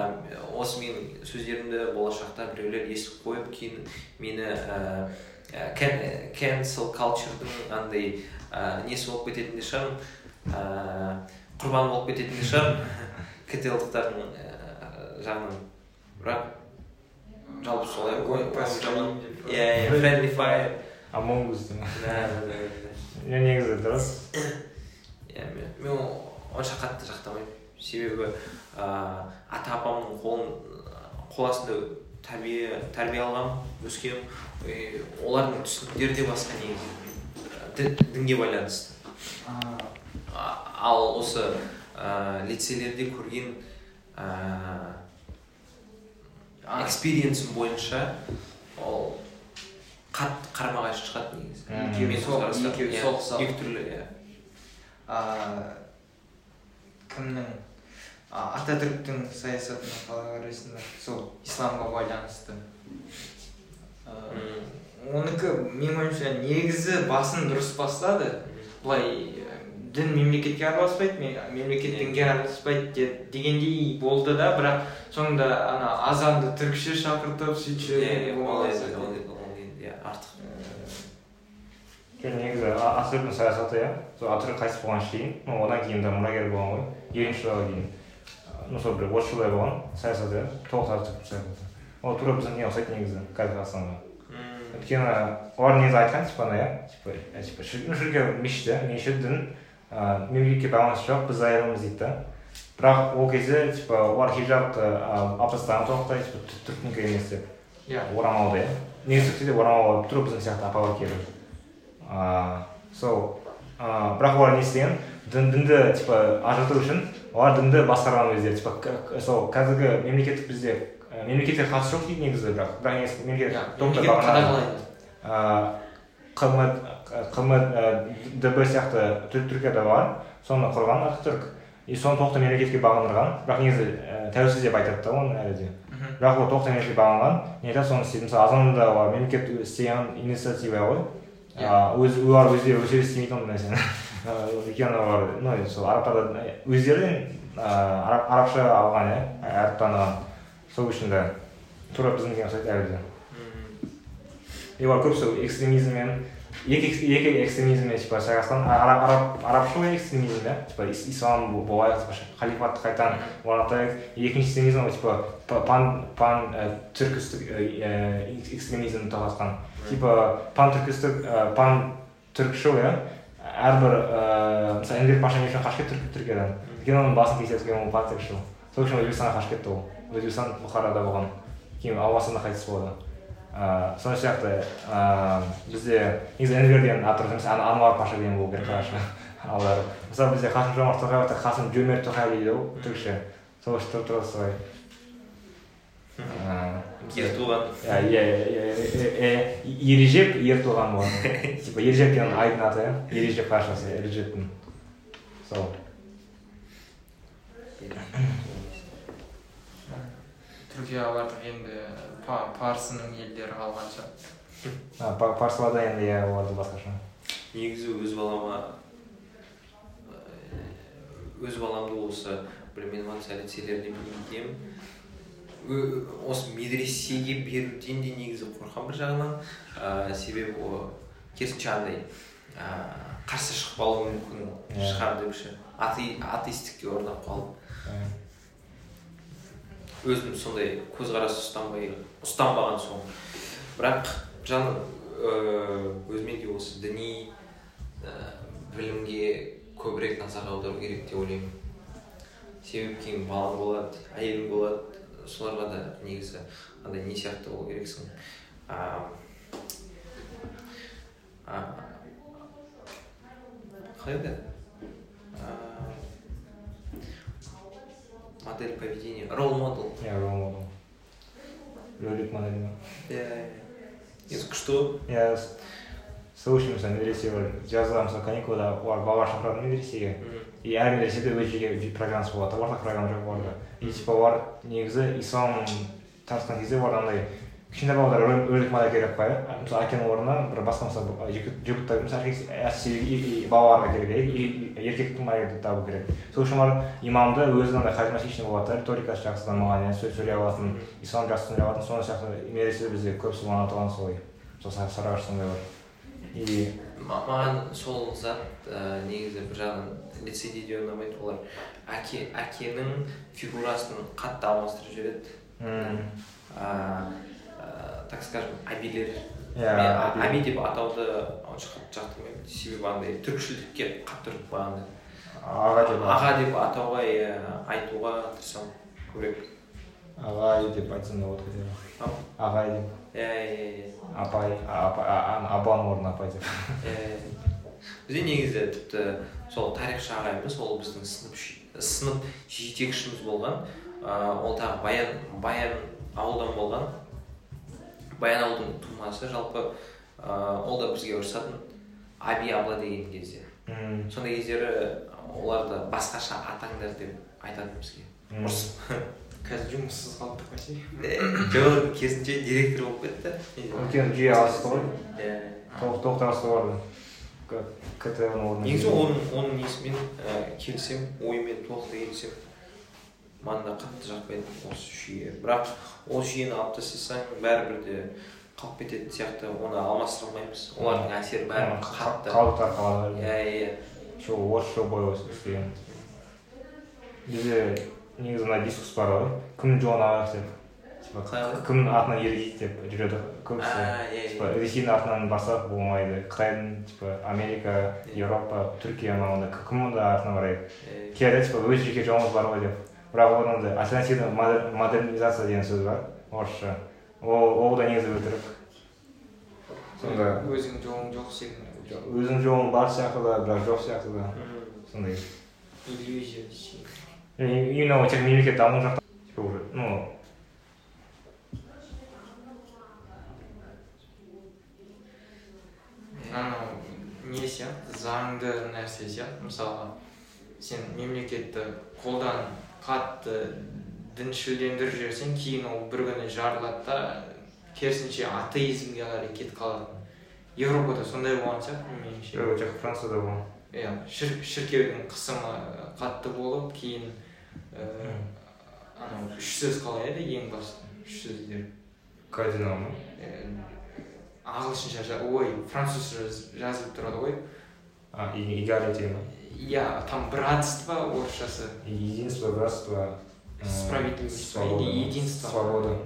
осы менің сөздерімді болашақта біреулер естіп қойып кейін мені ә, cancel culture'дың андай ә, несі болып кететін де шығармын. Ә, құрбаны болып кететін де шығармын ктл-дықтардың ә, жағынан. Бірақ жалпы солай иә иә да да. иә негізі дұрыс. иә мен мен онша қатты жақтамаймын себебі ыыы ата апамның қолын қол астында тәрбие тәрбие алғанмын өскенмін и олардың түсініктері де басқа негізі Ді- дінге байланысты ал осы ә, лицейлерде көрген ә, экспириенсім бойынша ол қатты қарама қайшы шығады негізі Мм. Екеуі Менің сол- көзқарастарым, екеуі иә, соғысады. екі түрлі иә кімнің ататүріктің саясатына қалай қарайсыңдар сол исламға байланысты оныкі менің ойымша негізі басын дұрыс бастады былай ә, дін мемлекетке араласпайды ме- мемлекет Иә. дінге араласпайды де- дегендей болды да бірақ соңында ана азанды түркше шақыртып сөйтіп иә жіберген иә, ол болған енді- сияқты. ол енді- ол енді, иә артық жоқ негізі атүріктің саясаты иә сол атүрік қайтыс болғаннан кейін ну одан кейін де мұрагер болған ғой елуінші жылға дейін ну сол бір отыз жылдай болған саясаты иә толық атүріктің саясаты ол тура біздің не ұқсайды негізі қазір қазақстанға Мм. өйткені олар негізі айтқан типа ана иә типа ә, типа шіркеу мешіт иә мешіт дін ыыы мемлекетке байланысы жоқ біз айырылымыз дейді да бірақ ол кезде типа олар хиджабты алып тастаған толықтай типа тү- түркінікі емес деп иә орамалды иә негізі түркияде орамал тура біздің сияқты апалар киеді ыыы сол бірақ олар не істеген? дін дінді типа ажырату үшін олар дінді басқарған өздері типа сол қазіргі мемлекеттік бізде мемлекетке қатысы жоқ дейді негізі бірақ бірақ негізі мемлекет қымет дб сияқты түр- түркияда бар соны құрған ататүрік и соны толықтай мемлекетке бағындырған. Бірақ негізі тәуелсіз деп айтады да оны әлі де. Бірақ ол толықтай мемлекетке бағынған. Не айтады соны істейді. Мысалы азанда мемлекет істеген инициатива ғой. Олар өздері өздері істемейді ондай нәрсені өйткені олар ну сол арабтарда өздері араб арабша алған иә әріп таныған сол үшін де тура біздің ұқсайды әлі де и олар көбісі экстремизммен екі екі экстремизммен типа шайқасқан. Араб араб арабшыл экстремизм иә типа ислам болайық типа халифатты қайтадан орнатайық. Екінші экстремизм ол типа пан пан түркістік экстремизм таласқан типа пан түркістік пан түркшіл иә? Әрбір ыыы мысалы энвер паша не үшін қашып кетті түркиядан. Өйткені оның басын кеседі ол пан түркшіл. Сол үшін өзбекстанға қашып кетті ол. Өзбекстан бұхарада болған. Кейін албастанда қайтыс болды. Ыыы сол сияқты ыыы бізде негізі энвер деген аты дұрыс емес ануар паша деген болу керек короче ал мысалы бізде қасым жомарт тоқаев қасым жомерт тоқаев дейді ғой түркше сол үшін тура солай. Ер туған иә иә ережеп ер туған болған. Типа ережеп деген айдың аты иә ережеп пашасы ережептің. Сол. Түркияға бардық енді парсының елдері қалғанша. Парсыларда енді иә оларды басқаша. Негізі өз балама өз баламды осы бір мотивация лицейлеріне берейін осы медресеге беруден де негізі қорқамын бір жағынан. Ә, себебі ол керісінше андай ә, қарсы шығып қалуы мүмкін шығар деп ше. Атеистікке орнап қалып өзім сондай көзқарас ұстанбай ұстанбаған соң. Бірақ жан өзіме де осы діни ә, білімге көбірек назар аудару керек деп ойлаймын. Себебі кейін балаң болады әйелің болады соларға да негізі андай не сияқты болу керексің қалай еді модель поведения. Ролл модел иә ролл модел ролик модель ма иә негізі күшті иә үшін мысалы медресе жазда мысалы каникулда олар балалар шақырады медресеге и әр медреседе өз жеке программасы болады ортақ программа жоқ оларда и типа олар негізі ислам танысқан кезде олар андай кішкентай балалар ролик модель керек қой иә мысалы әкенің орнына бір басқа мысалы жігіт мысалы әсіресе балаларға керек еркектің модель табу керек. Сол үшін олар имамды өзінің андай харизматичный болады да риторикасы жақсы дамыған иә сөз сөйлей алатын ислам жақсы түсіндіре алатын сол сияқты медреседе бізде көбісі орнатылған солай сол сарыағаш сондай бар. И маған сол зат ә, негізі бір жағынан лицейде де ұнамайды олар. Әке әкенің фигурасын қатты алмастырып жібереді. Так скажем әбилер иә әби деп атауды онша қатты жақтырмаймын себебі андай түркішілдікке қатты ұрып қалғанда аға деп аға деп атауға иә айтуға тырысамын көбірек. Ағай деп айтсам да болады хотя ағай деп. Иә иә иә апай апаның орнына апай деп. Бізде негізі тіпті сол тарихшы ағайымыз ол біздің сынып сынып жетекшіміз болған ол тағы баян баян ауылдан болған баян ауылдың тумасы жалпы ол да бізге ұрысатын аби абла деген кезде. Сондай кездері оларды басқаша атаңдар деп айтатын бізге. Ұрысып қазір жұмыссыз қалдық қой жоқ керісінше директор болып кетті. Өйткені жүйе ауысты ғой. иә басталады ктн орнына негізі оның оның несімен келісемін ойымен толық келісемін. Маған да қатты жақпайды осы жүйе бірақ ол жүйені алып тастасаң бәрібір де қалып кететін сияқты. Оны алмастыра алмаймыз олардың әсері бәрібір қатты. қалдықтар қалады иә иә. Шоу орысша бой істеген. Бізде негізі мына дискурс бар ғой. Кім жуан деп. Типа кімнің артынан ерегейді деп жүреді көбісі. Типа ресейдің артынан барсақ болмайды. Қытайдың типа америка еуропа түркия мынандай. Кімнің да артынан қарайды келеді типа өз жеке жауымыз бар ғой деп. Бірақ одан андай альтернативный модернизация деген сөз бар орысша. Ол ол да негізі өтірік сонда өзің жолың жоқ секілді өзің жолың бар сияқты да бірақ жоқ сияқты да. Сондай. Именно тек мемлекет даму жақта. Типа уже ну. Анау не сияқты заңды нәрсе сияқты. Мысалға сен мемлекетті қолдан қатты діншілдендіріп жіберсең кейін ол бір күні жарылады да керісінше атеизмге қарай кетіп қалатын. Европада сондай болған сияқты меніңше жоқ жақ францияда болған. Иә шір- шіркеудің қысымы қатты болып кейін ііі анау үш сөз қалай еді ең басты үш сөздер кардинал ма? Ііі, ағылшынша ой французша жаз- жазылып тұрады ғой. А ма? Иә там братство орысшасы единство братство э, Справедливость, свобода. или единство. свобода.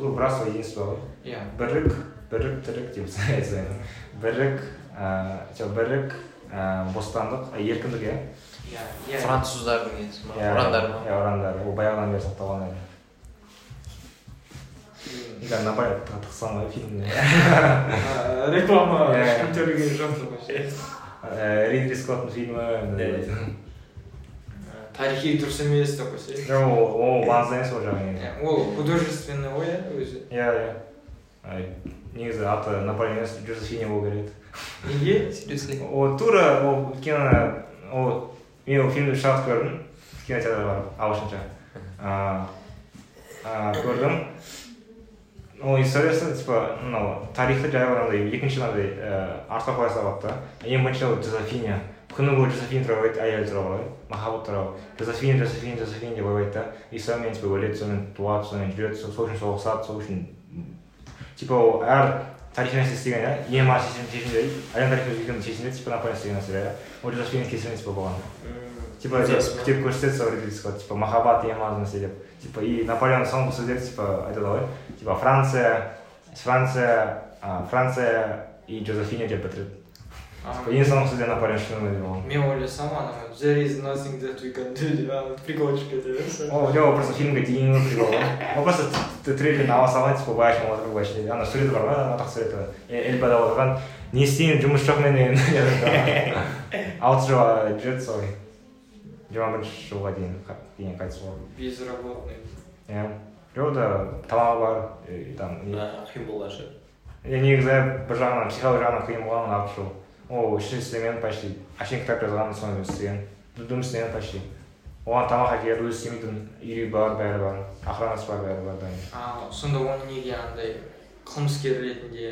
Ну братство единство. Ғой иә бірлік бірлік тірлік деп айтсаң бірлік ііі жоқ бірлік ііі бостандық а, еркіндік иә иә француздардың несі ма? Иә, ұрандар ма? иә ұрандар ол баяғыдан бері сақталған Кейін, егер ғой фильмде реклама ешкім төлеген жоқ Э, ридли скоттың фильмі тарихи дұрыс емес деп қойса жоқ ол ол маңызды емес ол жағы ол художественный ғой иә өзі иә иә Ай, негізі аты наполеон емес жозефиня болу керек еді неге seriously ол тура ол кино ол мен ол фильмді үш рет көрдім кинотеатрға барып ағылшынша А, ол историясы типа мынау тарихты жай ғана андай екінші андай ііі артқа қоя салады да ең бірінші ол жозефиня күні бойы жозефина туралы айтады әйелі туралы ғой махаббат туралы жозефина жозефина жозефина деп ойлайды да и сонымен типа өледі сонымен туады сонымен жүреді сол үшін соғысады сол үшін типа ол әр тарихи нәрсе істеген иә ең маңызды шешім шешімдер әлем тарихи өзгерген шешімдер типа наполеон істеген нәрселер иә ол жозефина кесірінен типа болған типа деп көрсетеді сол типа махаббат ең маңызды нәрсе деп типа и наполеон соңғы сөздері типа айтады ғой типа франция франция а, франция и жозефиня деп бітіреді Типа, ең соңғы де болған мен ойласам анау there is nothing that we can do деп ана приколчик ол жоқ ол просто фильмге дейінгі прикол ғой ол просто трейлерін ала салған типа былайша отырып былайша ана суреті бар ғой атақты суреті эльбада отырған не істеймін жұмыс жоқ менен алты жыл жүреді солай жиырма бірінші жылға дейін кейін қайтыс болды безработный иә жоқ да талабы бар и там қиын болған шығар е, негізі бір жағынан психология жағынан қиын болған алты жыл ол ештеңе істемеген почти. Әшейін кітап жазған соны істеген. Дым істеген почти. Оған тамақ әкеледі өзі істемейтін үйі бар бәрі бар охранасы бар бәрі бар дайын сонда оны неге андай қылмыскер ретінде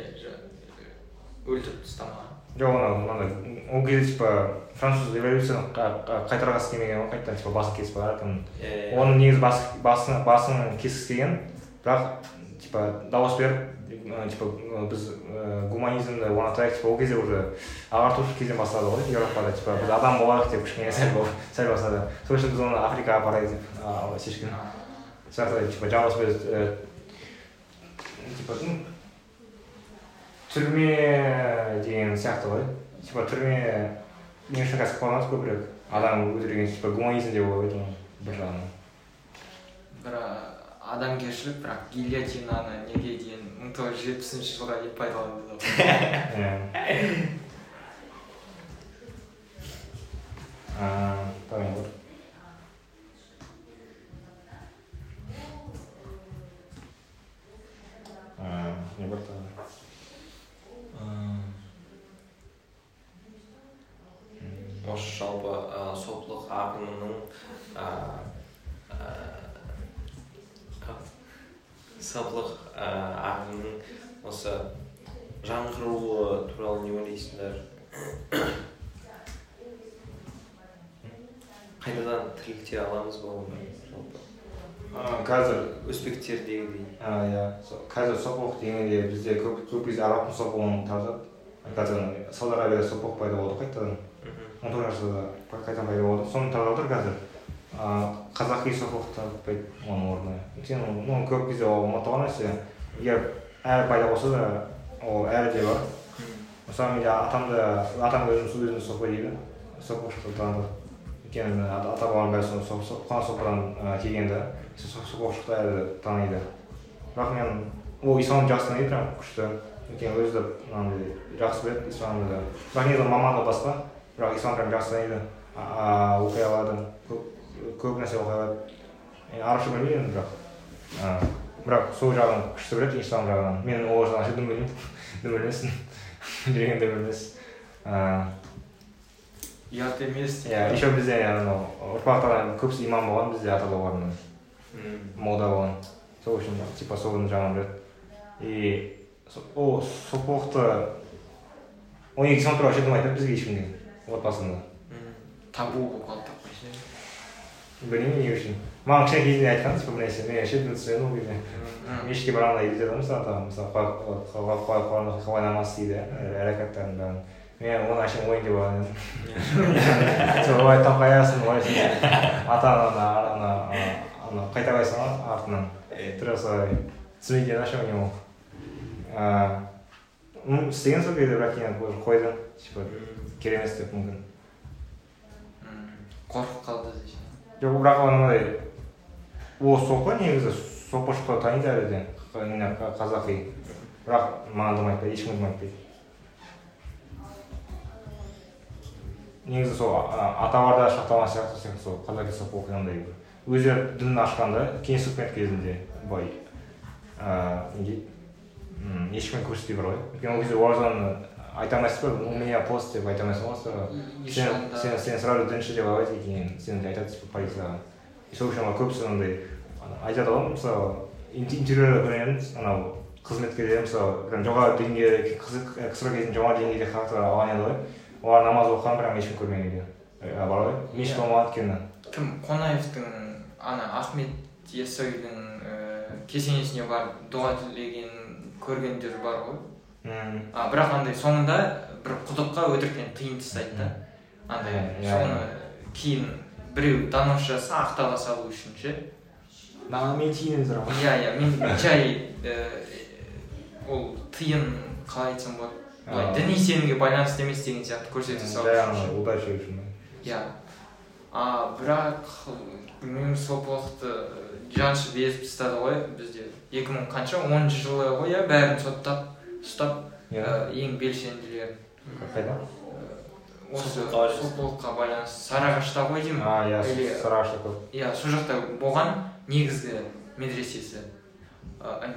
өлтіріп тастамаған? Жоқ оны мынандай ол кезде типа француз революцияны қа- қа- қайтарғысы келмеген ғой қайтадан типа басын кесіп баратын иә оның негізі бас, басын басын кескісі келген бірақ типа дауыс беріп типа біз гуманизмді орнатайық типа ол кезде уже ағартушы кезден бастады ғой еуропада типа біз адам болайық деп кішкене сәл сәл бастады сол үшін біз оны африкаға апарайық деп шешкен сияқты типа жалғыз біз типа түрме деген сияқты ғой типа түрме не үшін қазір қолданады көбірек адам өлтірген типа гуманизм деп ойлайды ғой бір жағынан бірақ адамгершілік бірақ гильотинаны неге дейін мың тоғыз жүз жетпісінші жылға дейін пайдаланды давай вот. Не вот так. Осы жалпы соплық ағымының соплық ә, ағымының осы жаңғыруы туралы не ойлайсыңдар? Қайтадан тірілте аламыз ба оны жалпы? Қазір? Өзбектердегідей а, иә. Қазір сопоқ дегенде бізде көп кезде арабтың сопоғын тартады қазір сауд арабияда сопоқ пайда болды қайтадан. Он тоғызыншы жылда қай- қайтадан пайда болды. Соны тартып отыр қазір. Қазақи сопоқ тартпайды оның орнына. Өйткені ну көп кезде ол ұмытылған нәрсе. Егер әрі пайда болса да ол әрі де бар. Мысалы менде атам да атам өзім сол өзімді сопы дейді. Танады өйткені ата бабам бәрі қана сопыдан келген да сопы шықты әлі таниды. Бірақ мен ол исламды жақсы таниды бірақ күшті. Өйткені өзі де мынандай жақсы біледі исламды да бірақ негізі мамандығы басқа бірақ ислам прям жақсы таниды. Оқи алады көп нәрсе оқи алады. Арабша білмеймін енді бірақ. Бірақ сол жағын күшті біледі ислам жағынан. Мен ол жағынан ше дым білмеймін дым білмесін. Жүрген дым а, ұят емес иә еще бізде анау ұрпақтардан көбісі имам болған бізде ата бабаларынан Мм. молда болған сол үшін типа соның жағын біледі и ол сопылықты он екі сан туралы айтады бізге ешкімге отбасында табу болып қалды білмеймін не үшін маған кішкене кезінде айтқан типа бір нәрсе мен вообще дүнсен ол кезде мешітке барғанда үйретеді ғой мысалы мысалы қалай намаз дейді әрекаттарын бәрін мен оны әшейін ойын деп алған едім сол олай тап қоясың олай сен ата ананы ана ана қайта қойсың ғой артынан тура солай түсінбейтін еді ше ол м істеген сол кезде бірақ кейін уже қойды типа керек емес деп мүмкін қорқып қалды жоқ бірақ анандай ол сопы негізі сопышты таниды әлі де қазақи бірақ маған дым айтпайды ешкімге дым айтпайды негізі сол аталарда шақталған сияқты сияқты сол қазақи соп оқығандай бір. Өздері дін ашқанда кеңес үкімет кезінде былай ыыы не дейді ешкімге көрсетпей бар ғой. Өйткені ол кезде оразаны айта алмайсыз ғой у меня пост деп айта алмайсың ғой сен сен сен сразу дінші деп алады кейін сен айтады типа полицияға и сол үшін ана көбісі андай айтады ғой мысалы ин- интервьюлерде көрген анау қызметкерлер мысалы жоғары деңгейде ксро кезінде жоғары деңгейде халықтар алған еді ғой. Олар намаз оқыған бірақ ешкім көрмеген екен. Ә, бар ғой? Мешіт болмаған өйткені кім? Қонаевтың ана ахмет яссауидің ііі кесенесіне барып дұға тілегенін көргендер бар ғой. А бірақ андай соңында бір құдыққа өтіріктен тиын тастайды да. Андай Иә, соны кейін біреу донос жасаса ақтала салу үшін ше? Мен сұрамын иә иә мен жай ол тиын қалай айтсам болады? Былай діни сенімге байланысты емес деген сияқты көрсете жай үшін удача иә. А бірақ білмеймін сопылықты жаншы безіп тастады ғой бізде. Екі мың қанша? Оныншы жылы ғой иә бәрін соттап ұстап иә. ең белсенділерін қайда? Осы байланысты. сарыағашта ғой деймін. А иә Или- сарыағашта көп. Иә сол жақта болған негізгі медресесі.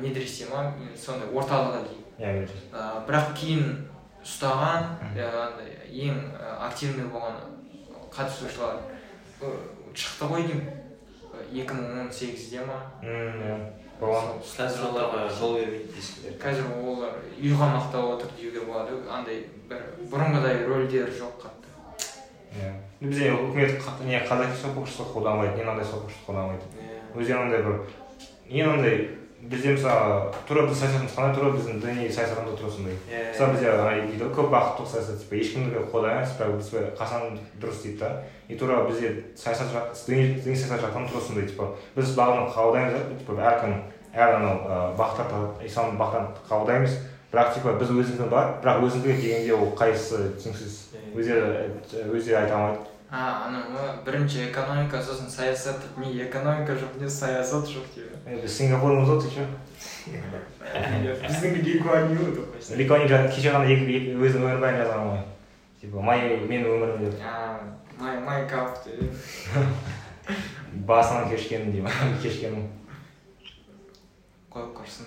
Медресе ма сондай орталығы деймін иә мен Ә, бірақ кейін ұстаған андай ең ә, активный болған қатысушылар шықты ғой деймін. Екі мың он сегізде ма? Иә болған қазір оларға жол бермейді дейсіңдер қазір олар үйқамақта отыр деуге болады. Андай бір бұрынғыдай рөлдері жоқ қатты. Иә. Бізде үкімет не қазақи сопықшысы қолданбайды не мынандай сопықшысы қолданбайды. Өздері андай бір не андай бізде мысалы тура біз саясатымыз қандай тура біздің діни саясатымызда тура сондай мысалы бізде ана дейді ғой көп бағыттылық саясат типа ешкімдікі қолда емес бірақ біз дұрыс дейді да? И тура бізде саясат жақ діни саясат жақтан тура сондай типа біз бағытын қабылдаймыз да типа әркім әр анау бағыттарды ислам бағыттан қабылдаймыз. Бірақ типа біз өзіміздің бар бірақ өзімдікі дегенде ол қайсысы түсініксіз. Өздері өздері айта алмайды. А ана ма бірінші экономика сосын саясат. Не экономика жоқ не саясат жоқ дейді Е, біз сингапурмыз ғой ты че біздің ликуани деп қойса ликони кеше ғана екі өзінің өмірбаянын жазған ғой типа май менің өмірім деп май майнкрафт дейді басынан кешкенім деймін кешкенім қойып қойсын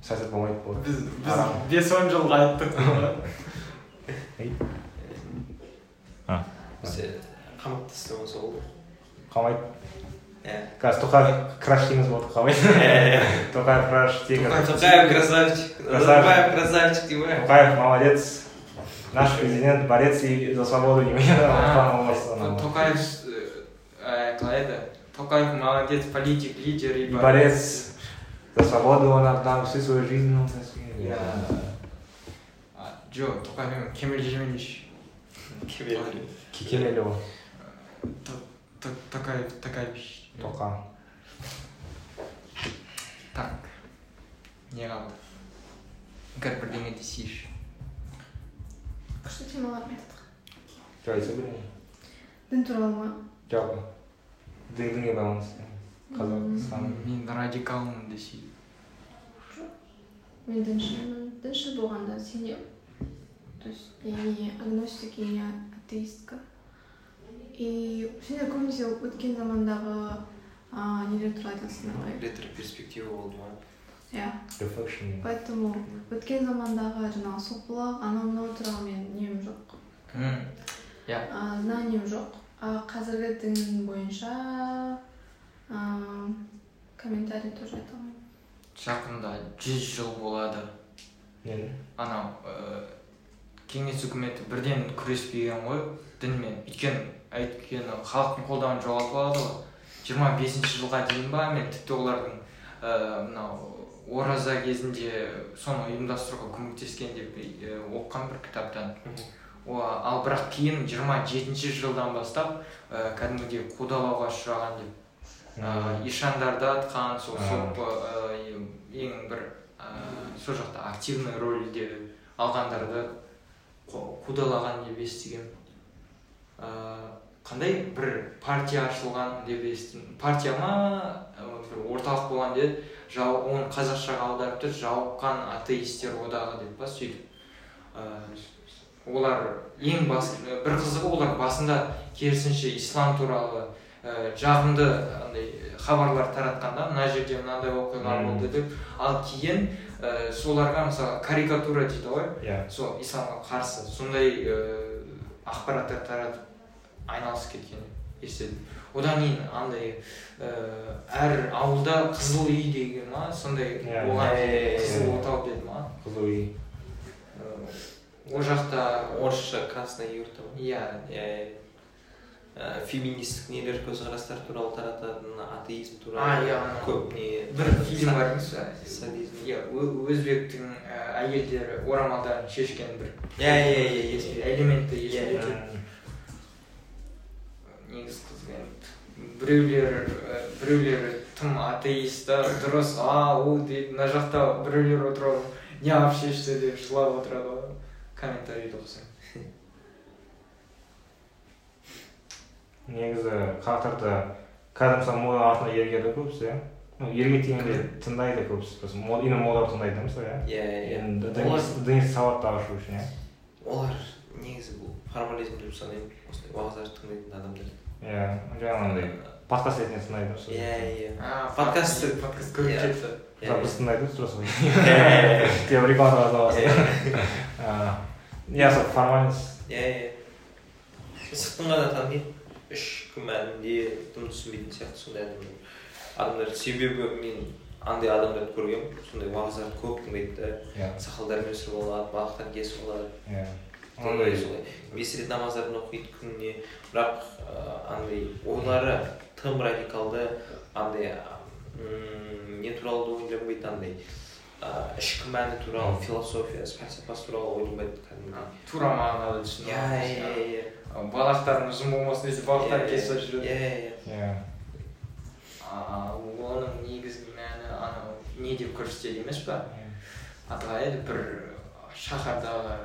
саясат болмайды біз біз бес он жыл айттық қамап тастаған сол ғой қалмайды иә қазір тоқаев краш дейміз болды қалмайды тоқаев краш тоқаев красавчик назарбаев красавчик деп ғой тоқаев молодец наш президент борец и за свободу не тоқаев қалай еді тоқаев молодец политик лидер и борец за свободу он отдал всю свою жизнь Иә. Жоқ тоқаев емес кемел жемениш кемелі ол тоқаев тоқаевич тоқа так. Не қалды егер бірдеңе десейші күшті темалар айттық жоқ айтса берейін дін туралы ма жалпы дін дінге байланысты қазақстан мен радикалмын десей мен діншімін діншіл болғанда сенемін то есть я не агностик и не атеистка. И сендер көбінесе өткен замандағы а, нелер туралы айтасыңдар ғой ретроперспектива болды ма иә поэтому өткен замандағы жаңағы сопылық анау мынау туралы мен нем жоқ а, знанием жоқ а қазіргі дін бойынша а, комментарий тоже айта алмаймын жақында жүз жыл болады нені анау ә, кеңес үкіметі бірден күреспеген ғой дінмен өйткені өйткені халықтың қолдауын жоғалтып алады ғой. Жиырма бесінші жылға дейін ба мен тіпті олардың ә, мынау ораза кезінде соны ұйымдастыруға көмектескен деп ә, оқыған бір кітаптан. О, ал бірақ кейін 27 жылдан бастап ә, кәдімгідей қудалауға ұшыраған деп ә, ишандарды атқан сол ә, ең бір ә, сол жақта активный рөлде алғандарды қу- қудалаған деп естігем. Ә, қандай бір партия ашылған деп естідім. Партия ма бір орталық болған деді жау оны қазақшаға аударып тұр жауыққан атеисттер одағы деп па сөйтіп. Ә, олар ең бас бір қызығы олар басында керісінше ислам туралы ә, жағымды андай хабарлар таратқан да мына жерде мынандай оқиға болды деп. Ал кейін ә, соларға мысалы карикатура дейді ғой. Иә. Сол исламға қарсы сондай ә, ақпараттар таратып айналысып кеткен естідім. Одан кейін андай ә, әр ауылда қызыл үй деген ма сондай Иә. оған Иә, қызыл иә. отау деді ма? Қызыл үй. Ә, ол жақта орысша красная юрта иә иә ә, феминистік нелер көзқарастар туралы тарататын атеизм А, туралы иә, ана. көп не бір фильм бар садизм. Иә өзбектің әйелдері орамалдарын шешкен бір иә иә иә есімде элементті Иә, есімде иә. жүр. Негізі қызық енді біреулер ә, біреулері тым атеист та дұрыс а ол дейді мына жақта біреулер отырып алып неғып шешті деп жылап отырады ғой комментарийді оқысаң негізі қазақтарда қазір мысалы мода артына ергеді көбісі иә ну ерге дегенде тыңдайды көбісі просто именно мода тыңдайды да мысалы иә. Иә иә енді діни діни сауатты ашу үшін иә. Олар негізі бұл формализм деп санаймын. Осындай уағыздарды тыңдайтын адамдар. Иә жаңағындай подкаст ретінде тыңдайды иә иә. А Подкаст- подкаст Иә. кетті мысалы біз тыңдайды иә типа рекламаға саласың иә. А, иә сол формальность. Иә мысықтың ғана таниды ішкі мәнінде дым түсінбейтін сияқты сондай адамдар. Адамдар себебі мен андай адамдарды көргенмін. Сондай уағыздарды көп тыңдайды да. Иә. Сақалдарымен өсіріп алады балақтан кесіп алады. Иә. Андай солай бес рет намаздарын оқиды күніне бірақ ыыы, андай ойлары тым радикалды андай не туралы да ойланбайды андай ыыы, ішкі мәні туралы философиясы фәлсапасы туралы ойланбайды кәдімгідей тура мағынада түсініп иә иә иә балақтарын ұзын болмасын десе балақтар Иә, кесіп иә жүреді иә иә. А оның негізгі мәні анау не деп көрсетеді емес па аталай еді бір шаһардағы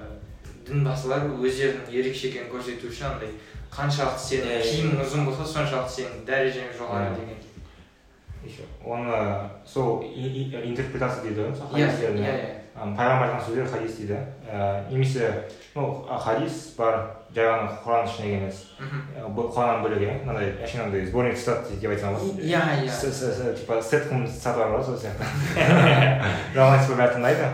дінбасылар өздерінің ерекше екенін көрсету үшін андай қаншалықты сенің киімің ұзын болса соншалықты сенің дәрежең жоғары деген. Оны сол и- и- интерпретация дейді ғой сол иә иә иә. Айтқан сөздер хадис дейді ә, немесе ну хадис бар жай ғана құран ішіндегі емес. Құраннан бөлек иә? Мынандай әшейін андай сборник цитат деп айтсам болады иә иә. Типа сетком цитаталар бар ғой сол сияқты. Бәрі тыңдайды.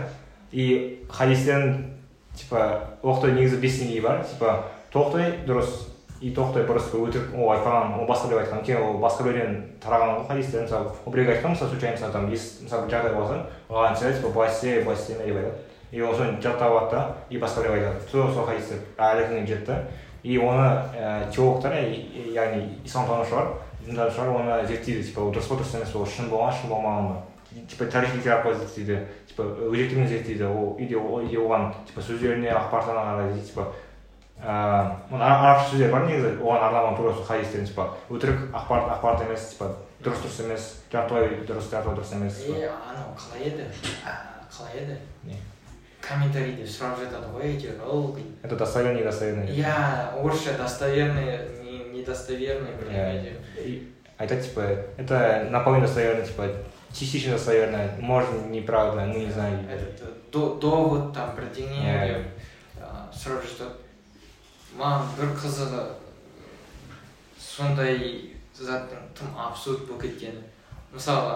И хадистен типа оқтай негізі бес деңгей бар. Типа тоқтай дұрыс. И тоқтай бұрыс өтірік. Ол айтпаған ол басқа біреу айтқан. Өйткені ол басқа біреуден тараған ғой. Хадистер мысалы ол біреуге айтқан мысалы случайно мысалы там мысалы бір жағдай болса оған айтса типа былай істе былай істеме деп айтады. И ол соны жаттап алады да и басқа біреу айтады. Сол сол хадистер әлі күнге жетті и оны ә, теологтар яғни исламтанушылар дінтанушылар оны зерттейді. Типа ол дұрыс па дұрыс емес па ол шын болған шын болмаған ба типа тарих литер арқылы зерттейді. типа өзектігін зерттейді ол или ол- или оған типа сөздеріне ақпаратына қарайды типа ыыы оны ара- арабша сөздер бар негізі оған арналған тура сол хадистердің типа өтірік ақпарат ақпарат емес типа дұрыс дұрыс емес жартылай дұрыс жартылай дұрыс емес типа. е анау қалай еді А, қалай еді Не? комментарийде сұрап жатады ғой әйтеуір ылғи это достоверный недостоверный иә орысша достоверный не- недостоверный бірдеңе Иә. деп И айтады типа это наполовину достоверно типа частично достоверно может неправда ну не знаю этот до- довод там бірдеңе Иә. деп а, сұрап жатады маған бір қызығы сондай заттың тым абсурд болып кеткені мысалы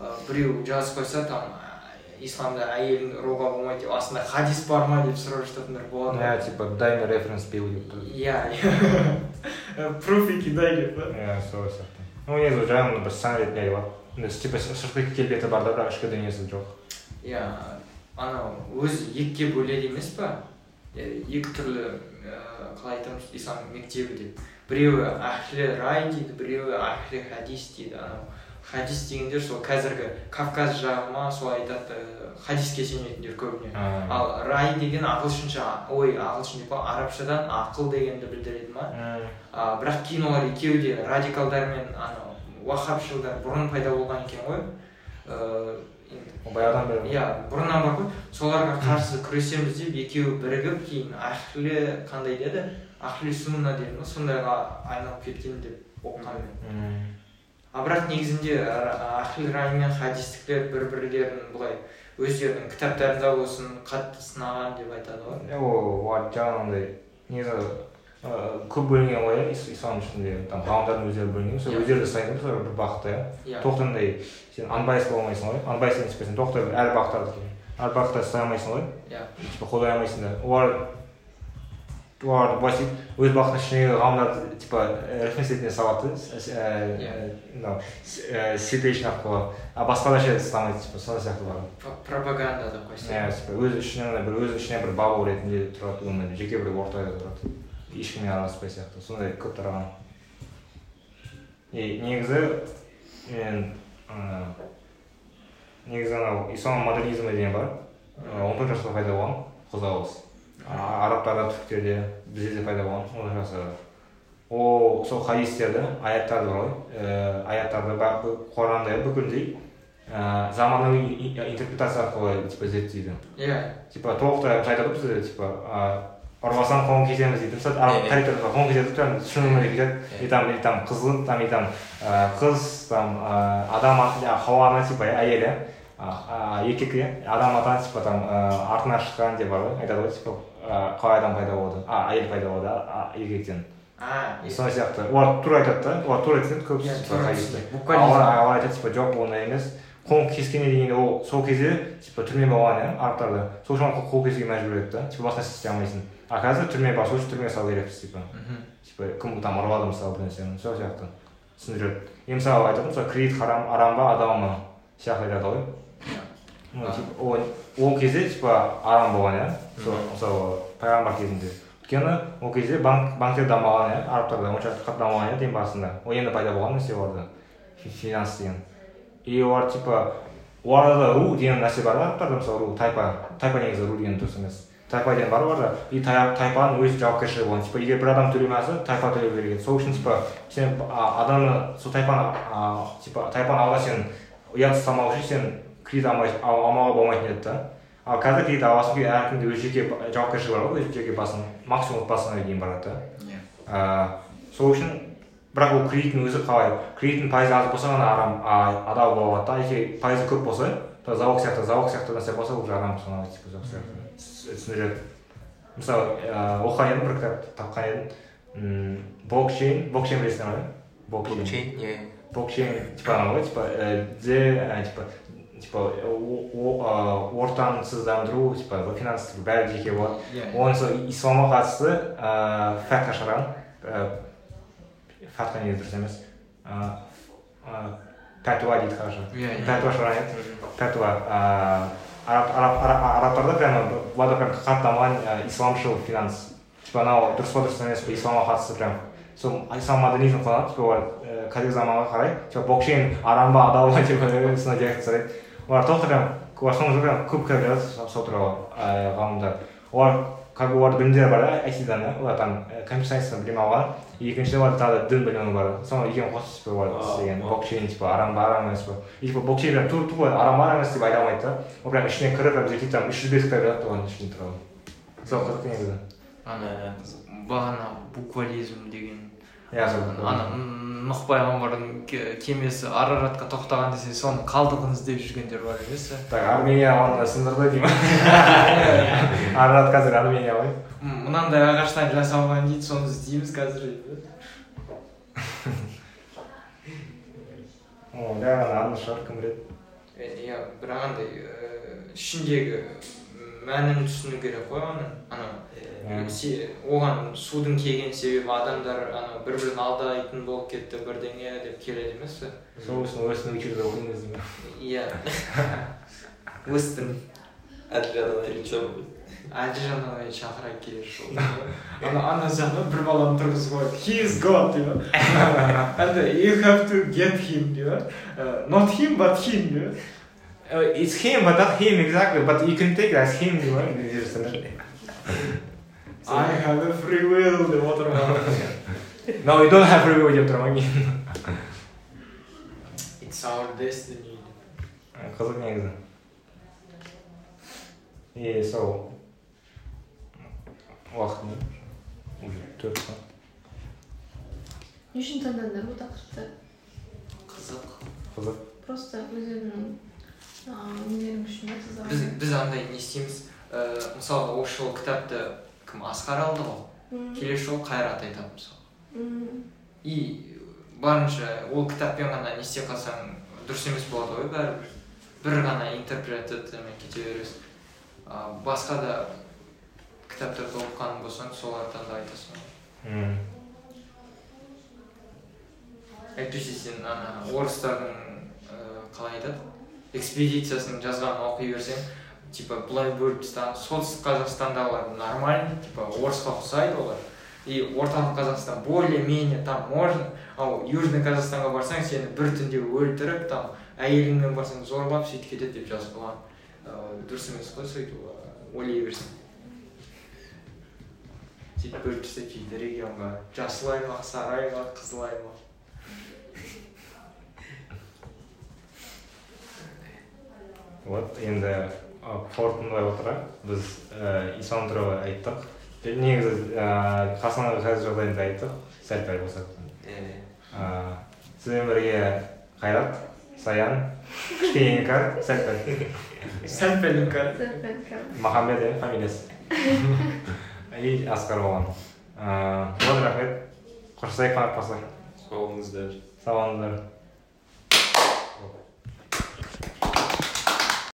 ә, біреу жазып қойса там ә, исламда әйелін ұруға болмайды деп астында хадис бар ма деп сұрап жататындар болады иә типа дай мне референс пил деп тұр иә иә пруфики дай деп па иә сол сияқты ну негізі жай ғана бір сан ретінде айтып алады типа сыртқы келбеті бар да бірақ ішкі дүниесі жоқ. Иә анау өзі екіге бөледі емес па? Екі түрлі ә, қалай айтамыз ислам мектебі деп. Біреуі ахли рай дейді біреуі ахли хадис дейді. Анау хадис дегендер сол қазіргі кавказ жағы ма солай айтады ә, хадиске сенетіндер көбіне. Ал рай деген ағылшынша ой ағылшын деп па арабшадан ақыл дегенді білдіреді ма? А, бірақ кейін олар екеуі де радикалдар мен анау уахабшылдар бұрын пайда болған екен ғой. Ыыы баяғыдан бері иә бұрыннан бар ғой. Соларға қарсы күресеміз деп екеуі бірігіп кейін ахли қандай деді? Ахли сунна деді ма сондайға айналып кеткен деп оқығанмын. Мен а бірақ негізінде ахли рай мен хадистіктер бір бірлерін былай өздерінің кітаптарында болсын қатты сынаған деп айтады ғой. Ол жаңағындай негізі ыыы, көп бөлінген ғой иә ис- ислам ішінде там ғалымдардың өздері бөлінген сол Иә. өздері де сайды сол бір бағытта иә иә тоқтандай сен анбайс бола алмайсың ғой анбайс деген сен тоқтай әр бағыттарды әр бағытта ұстай алмайсың ғой иә типа қолдай алмайсың да олар олар былай істейді өз бағытының ішіндегі ғалымдарды типа референс ретінде салады Иә. мынау ситейшн арқылы а басқада ше ұстамайды типа сондай сияқты бар пропаганда деп иә қойса типа өз ішінен бір өз ішінен бір бабыл ретінде тұрады өмірде жеке бір ортада тұрады ешкіммен араласпай сияқты сондай көп тараған. И негізі мен ана негізі анау ислам модернизмі деген бар. Он төртінші ғасырда пайда болған қозғалыс. Арабтарда түріктерде бізде де пайда болған он төртінші ғасырда ол сол хадистерді аяттарды бар ғой. Аяттарды құранды бүкілдей ііі заманауи интерпретация арқылы типа зерттейді. Иә. Типа толықтай айтады ғой бізде типа ұрмасаң қолын кетеміз дейді. Мысалы араб Иә. тарихта қолын кетеді прям шын өмірде кетеді и там и там қызыл там и там қыз там адам аты хауаны типа әйелі а, еркек иә? Адам атаны типа там артынан шыққан деп бар ғой. Айтады ғой типа қалай адам пайда болды а әйел пайда болды еркектен. Сондай сияқты. Олар тура айтады да. Олар тура айтады Иә, көбісі олар айтады типа жоқ ондай емес. Қол кескеннен дегенде ол сол кезде типа түрме болған иә арабтарда. Сол үшін қол кесуге мәжбүр етті да. Типа басқа нәрсе істей алмайсың. А қазір түрме бар сол үшін түрмеге салу керекпіз типа. Типа кім там ұрлады мысалы бір нәрсені сол сияқты. Түсіндіреді и мысалы айтады мысалы кредит харам арам ба адал ма? Сияқты айтады ғой. Ну типа ол кезде типа арам болған иә? Сол мысалы пайғамбар кезінде. Өйткені ол кезде банк банктер дамыған иә? Арабтарда оншалықты қатты дамыған еді ең басында. Ол енді пайда болған нәрсе оларда фи- финанс деген. И олар типа оларда ру деген нәрсе бар да арабтарда мысалы ру тайпа тайпа негізі ру деген дұрыс емес. Тайпа деген бар оларда и тай- тайпаның өз жауапкершілігі болған. Типа егер бір адам төлемей жатса тайпа төлеу керек еді сол үшін типа сен адамды сол тайпаны типа тайпаны алға сен ұят ұстамау үшін сен кредит алмауға болмайтын еді да. Ал қазір кредит аласың кейін әркімде өз жеке жауапкершілігі бар ғой өз жеке басын максимум отбасына дейін барады да. Иә. Сол үшін бірақ ол кредиттің өзі қалай? Кредиттің пайызы аз болса ғана арам адал бола алады да. Егер пайызы көп болса залог сияқты залог сияқты нәрсе болса уже арам саналады типа сияқты. Түс- түсіндіреді мысалы ә, оқыған едім бір кітап тапқан едім м, блокчейн блокчейн білесіңдер ма блокчейн иә. Блокчейн типа анау ғой типа де типа типа о- о- а, ортаңсыздандыру типа финанс бәрі жеке болады иә оны сол исламға қатысты ыыы фәтха шығарған ыыы фатха негізі дұрыс емес ыыы ыыы пәтуа дейді иә иә. Пәтуа шығарған еді пәтуа арабтарда прямо бұларда прям қатты дамыған ә, исламшыл финанс. Типа анау дұрыс па дұрыс емес па исламға қатысты прям сол ислам модернизм қолданады типа олар ііі қазіргі заманға қарай типа блокчейн арам ба адал ба типа сондай диагноз жасайды олар толықтай прям олар жылы прям көп кітап жазады сол- туралы ғалымдар. Олар как бы олардың білімдері бар да айтидан да? Олар там компьютер сайенстан білім алған екінші оларда тағы да дін білімі бар соны екеуін қосып олар Вау, істеген вау. блокчейн типа арам ба арам емес па и типа блокчейн прям ту тупо арам ба арам емес деп айта алмайды да? Ол прям ішіне кіріп прям зерттейді там үш жүз бес кітап жазады оған ішіне туралы сол қызық негізі ана бағана буквализм деген. Иә сол ана нұх пайғамбардың ке- кемесі араратқа тоқтаған десе соның қалдығын іздеп жүргендер бар емес пе? Так армения оны сындырды деймін. Арарат қазір армения ғой. Мынандай ағаштан жасалған дейді соны іздейміз қазір дейді. Ол жай ғана аңыз шығар кім біледі иә бірақ андай ішіндегі мәнін түсіну керек қой оның ана се- оған судың келген себебі адамдар ана бір бірін алдайтын болып кетті бірдеңе деп келеді емес пе? Сол үшін өсін училда оқимыз деймін иә. Әділжан ағай шақырайық келесі жолы. Ана ана жағына бір баланы тұрғызып қойып he is god деп and you have to get him деп Uh, not him but him деп Uh, it's him, but not him exactly. But you can take it as him, you know. I have a free will деп отырмын No, you don't have free will кейін. it's our destiny қызық негізі. И сол уақыт не? Уже төрт сағат. не үшін таңдадыңдар бұл тақырыпты қызық Қызық. просто өздеріңнің ыыы нелерің үшін ба біз біз андай не істейміз мысалы осы жолы кітапты кім асқар алды ғой келесі жолы қайрат айтады мысалы и барынша ол кітаппен ғана не істей қалсаң дұрыс емес болады ғой бәрібір бір ғана интерпретациямен кете бересің а басқа да кітаптарды оқыған болсаң солардан да айтасың әйтпесе сен ана орыстардың ыыы қалай айтады экспедициясын жазғанын оқи берсең типа былай бөліп тастаған солтүстік қазақстандағылар нормально типа орысқа ұқсайды олар. И орталық қазақстан более менее там можно ал южный қазақстанға барсаң сені бір түнде өлтіріп там әйеліңмен барсаң зорлап сөйтіп кетеді деп жазып қойған ыыы дұрыс емес қой сөйтіп ыыы ойлай берсең сөйтіп бөліп тастайды жеті регионға. Жасыл аймақ сары аймақ қызыл аймақ Вот енді қорытындылай отыра біз ислам туралы айттық. Негізі ііі қазақстандағы қазір жағдайын да айттық. Сәл пәл болса. Иә ыыы сізбен бірге қайрат саян кішкене іңкәр сәл пәл сәл пәл іңкәр. Махамбет иә фамилиясы. И асқар болған ыыы вот рахмет. Қоштасайық қонақ болса сау болыңыздар. Сау болыңыздар.